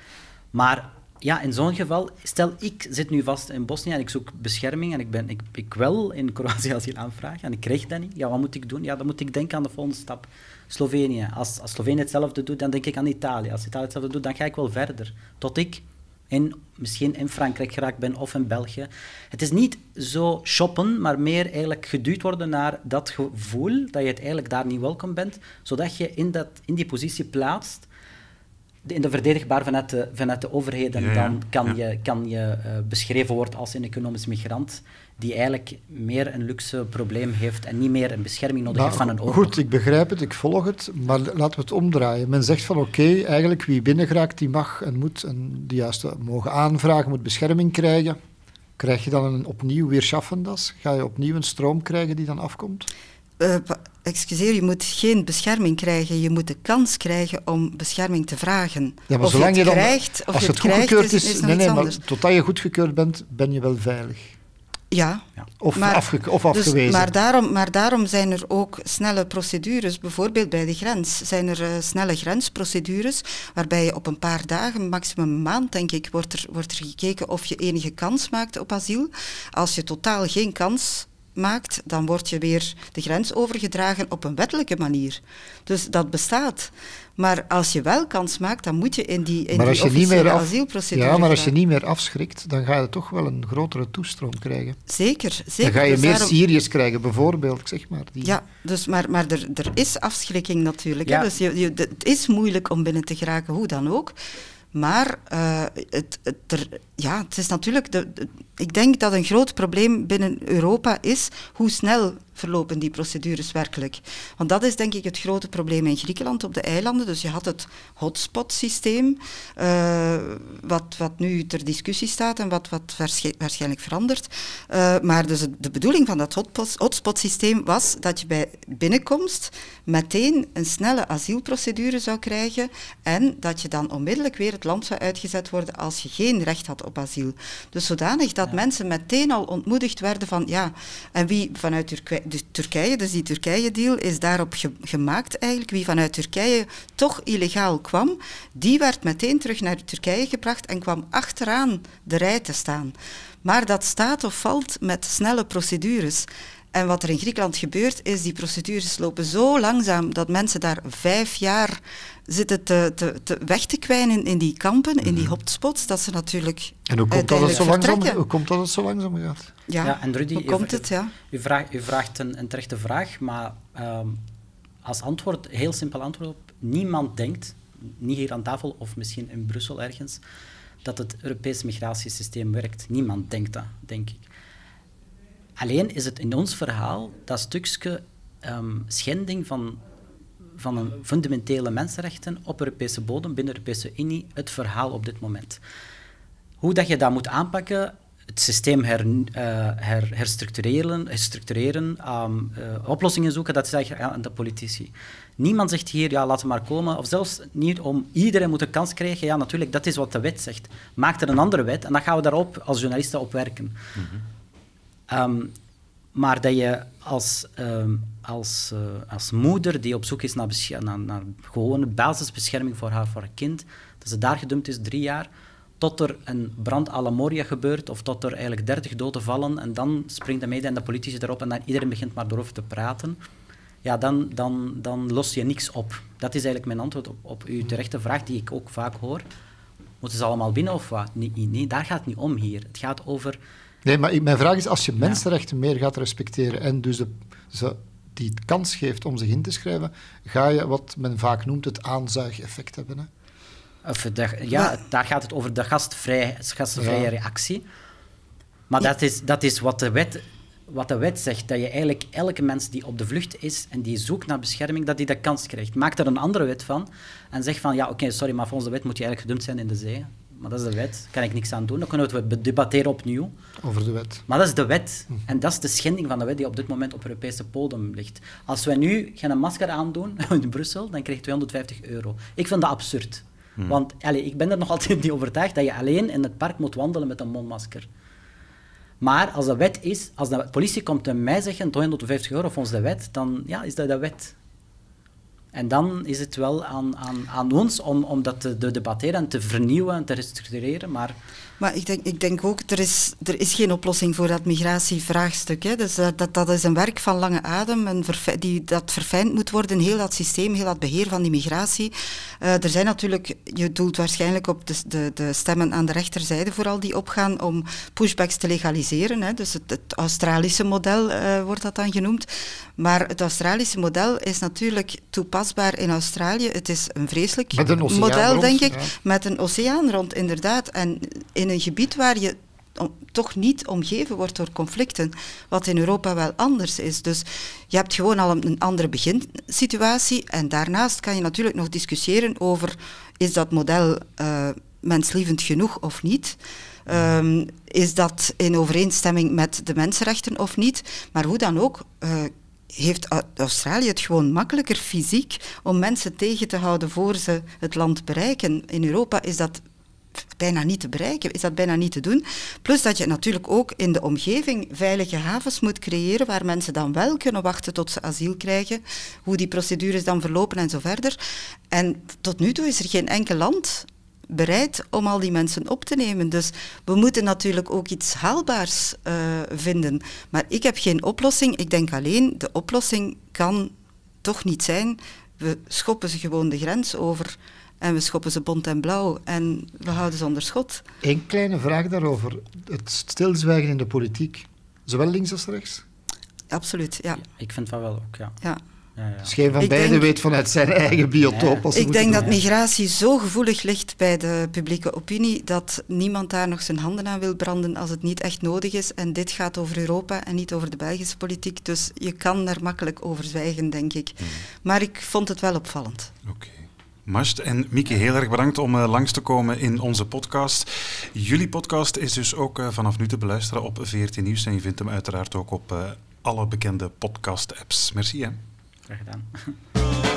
Maar ja, in zo'n geval, stel ik zit nu vast in Bosnië en ik zoek bescherming en ik, ben, ik, ik wil in Kroatië asiel aanvragen en ik krijg dat niet, ja, wat moet ik doen? Ja, dan moet ik denken aan de volgende stap. Slovenië. Als, als Slovenië hetzelfde doet, dan denk ik aan Italië. Als Italië hetzelfde doet, dan ga ik wel verder. Tot ik in, misschien in Frankrijk geraakt ben of in België. Het is niet zo shoppen, maar meer eigenlijk geduwd worden naar dat gevoel dat je het eigenlijk daar niet welkom bent, zodat je in, dat, in die positie plaatst in de verdedigbaar vanuit de, vanuit de overheden, Ja, ja. dan kan Ja. je, kan je eh, beschreven worden als een economisch migrant die eigenlijk meer een luxe probleem heeft en niet meer een bescherming nodig heeft van een oorlog. goed, ik begrijp het, ik volg het, maar laten we het omdraaien. Men zegt van oké, eigenlijk wie binnengeraakt, die mag en moet en die juist mogen aanvragen, moet bescherming krijgen. Krijg je dan een, opnieuw weer Schaffendas? Ga je opnieuw een stroom krijgen die dan afkomt? Eh, excuseer, je moet geen bescherming krijgen. Je moet de kans krijgen om bescherming te vragen. Ja, maar of zolang je je het dan, krijgt, of als je het het krijgt, goedgekeurd is, is, nee, nee, maar totdat je goedgekeurd bent, ben je wel veilig. Ja. Of, afge- of dus- afgewezen. maar, daarom, maar daarom zijn er ook snelle procedures. Bijvoorbeeld bij de grens zijn er eh, snelle grensprocedures, waarbij je op een paar dagen, maximum een maand denk ik, wordt er, wordt er gekeken of je enige kans maakt op asiel. Als je totaal geen kans maakt, dan word je weer de grens overgedragen op een wettelijke manier. Dus dat bestaat. Maar als je wel kans maakt, dan moet je in die, in maar die als je niet officiële meer af, asielprocedure ja, maar als je niet meer afschrikt, dan ga je toch wel een grotere toestroom krijgen. Zeker, zeker. Dan ga je Dus meer daarom- Syriërs krijgen, bijvoorbeeld, zeg maar. Die... Ja, dus, maar, maar er, er is afschrikking natuurlijk. Ja. Hè? Dus je, je, het is moeilijk om binnen te geraken, hoe dan ook. Maar eh, het, het, er, ja, het is natuurlijk... De, de- ik denk dat een groot probleem binnen Europa is hoe snel verlopen die procedures werkelijk. Want dat is denk ik het grote probleem in Griekenland op de eilanden. Dus je had het hotspot-systeem, eh, wat, wat nu ter discussie staat en wat, wat waarsch- waarschijnlijk verandert. Eh, maar dus de bedoeling van dat hotspot-systeem was dat je bij binnenkomst meteen een snelle asielprocedure zou krijgen en dat je dan onmiddellijk weer het land zou uitgezet worden als je geen recht had op asiel. Dus zodanig dat mensen meteen al ontmoedigd werden van ja, en wie vanuit Turkije, dus Turkije dus die Turkije-deal is daarop ge- gemaakt eigenlijk, wie vanuit Turkije toch illegaal kwam, die werd meteen terug naar Turkije gebracht en kwam achteraan de rij te staan. Maar dat staat of valt met snelle procedures. En wat er in Griekenland gebeurt, is die procedures lopen zo langzaam dat mensen daar vijf jaar zitten te, te, te weg te kwijnen in die kampen, in die hotspots, dat ze natuurlijk En hoe komt dat het zo langzaam, vertrekken. hoe komt dat het zo langzaam gaat? Ja, en Rudy, hoe u- komt u- het, ja? U vraagt, u vraagt een, een terechte vraag, maar ehm, als antwoord, heel simpel antwoord op, niemand denkt, niet hier aan tafel of misschien in Brussel ergens, dat het Europees migratiesysteem werkt. Niemand denkt dat, denk ik. Alleen is het in ons verhaal dat stukje ehm, schending van, van een fundamentele mensenrechten op Europese bodem, binnen de Europese Unie, het verhaal op dit moment. Hoe dat je dat moet aanpakken, het systeem her, eh, her- herstructureren, herstructureren ehm, eh, oplossingen zoeken, dat is eigenlijk aan de politici. Niemand zegt hier, ja, laat ze maar komen. Of zelfs niet om iedereen moet een kans krijgen. Ja, natuurlijk, dat is wat de wet zegt. Maak er een andere wet en dan gaan we daarop als journalisten op werken. Ehm, maar dat je als, ehm, als, eh, als moeder die op zoek is naar, naar, naar gewone basisbescherming voor haar, voor haar kind, dat ze daar gedumpt is drie jaar, tot er een brand gebeurt, of tot er eigenlijk dertig doden vallen, en dan springt de media en de politici erop en dan iedereen begint maar erover te praten, ja, dan, dan, dan los je niks op. Dat is eigenlijk mijn antwoord op, op uw terechte vraag, die ik ook vaak hoor. Moeten ze allemaal binnen of wat? Nee, nee, daar gaat het niet om hier. Het gaat over Nee, maar mijn vraag is, als je mensenrechten meer gaat respecteren en dus de, ze die kans geeft om zich in te schrijven, ga je wat men vaak noemt het aanzuigeffect hebben. Hè? Of de, ja, daar gaat het over de gastvrij, gastvrije Ja. reactie. Maar dat is, dat is wat, de wet, wat de wet zegt, dat je eigenlijk elke mens die op de vlucht is en die zoekt naar bescherming, dat die de kans krijgt. Maak er een andere wet van en zeg van, ja, oké, sorry, maar volgens de wet moet je eigenlijk gedumpt zijn in de zee. Maar dat is de wet, daar kan ik niks aan doen. Dan kunnen we het debatteren opnieuw. Over de wet. Maar dat is de wet. En dat is de schending van de wet die op dit moment op Europese bodem ligt. Als wij nu gaan een masker aandoen [LAUGHS] in Brussel, dan krijg je 250 euro. Ik vind dat absurd. Hmm. Want allee, ik ben er nog [LAUGHS] altijd niet overtuigd dat je alleen in het park moet wandelen met een mondmasker. Maar als de wet is, als de politie komt en mij zeggen 250 euro volgens de wet, dan ja, is dat de wet. En dan is het wel aan, aan, aan ons om, om dat te, te debatteren en te vernieuwen en te restructureren. Maar Maar ik denk, ik denk ook, er is, er is geen oplossing voor dat migratievraagstuk. Hè. Dus dat, dat, dat is een werk van lange adem, en die, dat verfijnd moet worden, heel dat systeem, heel dat beheer van die migratie. Eh, er zijn natuurlijk, je doelt waarschijnlijk op de, de, de stemmen aan de rechterzijde vooral, die opgaan om pushbacks te legaliseren. Hè. Dus het, het Australische model eh, wordt dat dan genoemd. Maar het Australische model is natuurlijk toepasbaar in Australië. Het is een vreselijk een model, rond, denk ik. ja. Met een oceaan rond, inderdaad. En in een gebied waar je toch niet omgeven wordt door conflicten, wat in Europa wel anders is. Dus je hebt gewoon al een, andere beginsituatie. En daarnaast kan je natuurlijk nog discussiëren over, is dat model eh, menslievend genoeg of niet? Ehm, is dat in overeenstemming met de mensenrechten of niet? Maar hoe dan ook, eh, heeft Au- Australië het gewoon makkelijker fysiek om mensen tegen te houden voor ze het land bereiken. In Europa is dat bijna niet te bereiken, is dat bijna niet te doen. Plus dat je natuurlijk ook in de omgeving veilige havens moet creëren waar mensen dan wel kunnen wachten tot ze asiel krijgen, hoe die procedures dan verlopen en zo verder. En tot nu toe is er geen enkel land bereid om al die mensen op te nemen. Dus we moeten natuurlijk ook iets haalbaars eh, vinden. Maar ik heb geen oplossing. Ik denk alleen, de oplossing kan toch niet zijn, we schoppen ze gewoon de grens over en we schoppen ze bont en blauw en we houden ze onder schot. Eén kleine vraag daarover. Het stilzwijgen in de politiek, zowel links als rechts? Absoluut, ja. ik vind van wel ook, ja. ja. Ja, ja. Dus geen van beiden weet vanuit zijn eigen biotoop. ze Ik denk dat migratie zo gevoelig ligt bij de publieke opinie dat niemand daar nog zijn handen aan wil branden als het niet echt nodig is. En dit gaat over Europa en niet over de Belgische politiek. Dus je kan daar makkelijk over zwijgen, denk ik. Maar ik vond het wel opvallend. Mast en Mieke, heel erg bedankt om eh, langs te komen in onze podcast. Jullie podcast is dus ook eh, vanaf nu te beluisteren op 14 Nieuws en je vindt hem uiteraard ook op eh, alle bekende podcast-apps. Merci hè. Graag gedaan. [LAUGHS]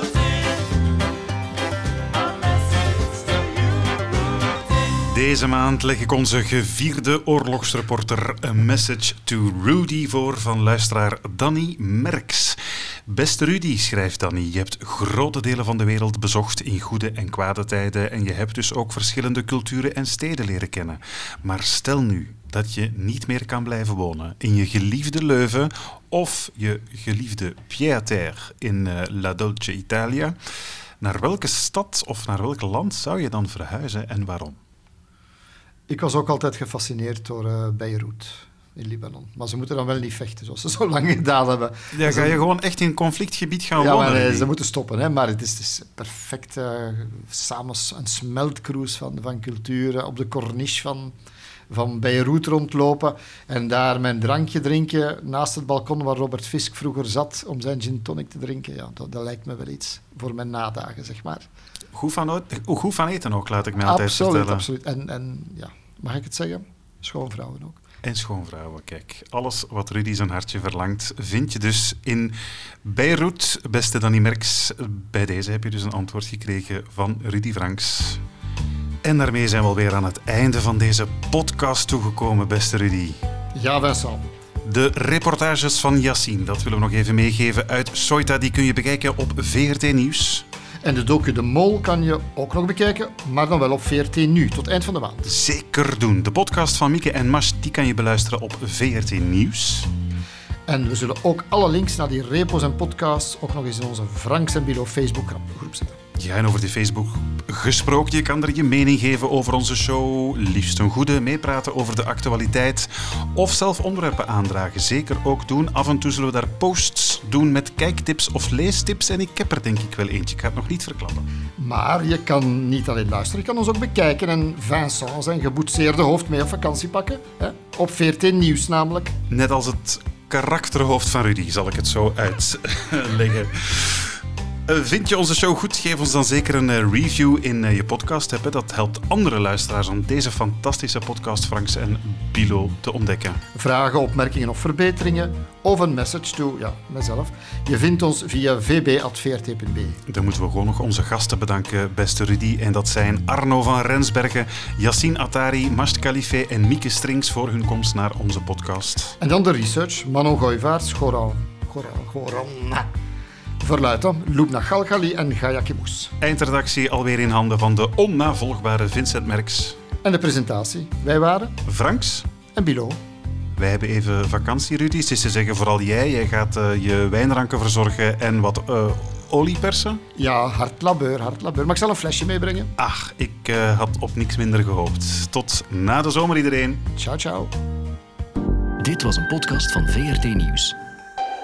Deze maand leg ik onze gevierde oorlogsreporter A Message to Rudy voor van luisteraar Danny Merks. Beste Rudy, schrijft Danny, je hebt grote delen van de wereld bezocht in goede en kwade tijden en je hebt dus ook verschillende culturen en steden leren kennen. Maar stel nu, dat je niet meer kan blijven wonen in je geliefde Leuven of je geliefde Pieter in uh, La Dolce Italia, naar welke stad of naar welk land zou je dan verhuizen en waarom? Ik was ook altijd gefascineerd door uh, Beirut in Libanon. Maar ze moeten dan wel niet vechten, zoals ze zo lang gedaan hebben. Ja, ga je gewoon echt in een conflictgebied gaan ja, wonen? Ja, ze moeten stoppen. Hè, maar het is, is perfect uh, samen een smeltcruise van, van culturen op de corniche van, van Beirut rondlopen en daar mijn drankje drinken naast het balkon waar Robert Fisk vroeger zat om zijn gin tonic te drinken. Ja, dat, dat lijkt me wel iets voor mijn nadagen, zeg maar. Goed van, goed van eten ook, laat ik me altijd absoluut, vertellen. Absoluut, En, en ja, mag ik het zeggen? Schoonvrouwen ook. En schoonvrouwen, kijk. Alles wat Rudy zijn hartje verlangt, vind je dus in Beirut. Beste Danny Merks, bij deze heb je dus een antwoord gekregen van Rudy Franks. En daarmee zijn we alweer aan het einde van deze podcast toegekomen, beste Rudy. Ja, Vincent. De reportages van Yassine, dat willen we nog even meegeven uit Soita. Die kun je bekijken op VRT Nieuws. En de docu De Mol kan je ook nog bekijken, maar dan wel op VRT Nu, tot eind van de maand. Zeker doen. De podcast van Mieke en Mash, die kan je beluisteren op VRT Nieuws. En we zullen ook alle links naar die repos en podcasts ook nog eens in onze Franks en Bilo Facebook groep zetten. Ja, en over die Facebook gesproken, je kan er je mening geven over onze show, liefst een goede, meepraten over de actualiteit of zelf onderwerpen aandragen. Zeker ook doen. Af en toe zullen we daar posts doen met kijktips of leestips en ik heb er denk ik wel eentje. Ik ga het nog niet verklappen. Maar je kan niet alleen luisteren, je kan ons ook bekijken en Vincent zijn geboetseerde hoofd mee op vakantie pakken. Hè? Op 14 Nieuws namelijk. Net als het karakterhoofd van Rudy, zal ik het zo uitleggen. Uh, vind je onze show goed? Geef ons dan zeker een uh, review in uh, je podcast. Dat helpt andere luisteraars om deze fantastische podcast Franks en Bilo te ontdekken. Vragen, opmerkingen of verbeteringen of een message to ja, mezelf. Je vindt ons via vb.vrt.be. Dan moeten we gewoon nog onze gasten bedanken, beste Rudy. En dat zijn Arno van Rensbergen, Yassine Attari, Mast Khalife en Mieke Strings voor hun komst naar onze podcast. En dan de research. Manon Gooivaerts, Goran... Goran... Goran... Verluiten, Loubna Galgali en Gaia Kibous. Eindredactie alweer in handen van de onnavolgbare Vincent Merks. En de presentatie. Wij waren... Franks. En Bilo. Wij hebben even vakantie, Rudy. Het is te zeggen, vooral jij. Jij gaat uh, je wijnranken verzorgen en wat uh, olie persen. Ja, hard labeur, hard labeur. Maar ik zal een flesje meebrengen. Ach, ik uh, had op niks minder gehoopt. Tot na de zomer, iedereen. Ciao, ciao. Dit was een podcast van VRT Nieuws.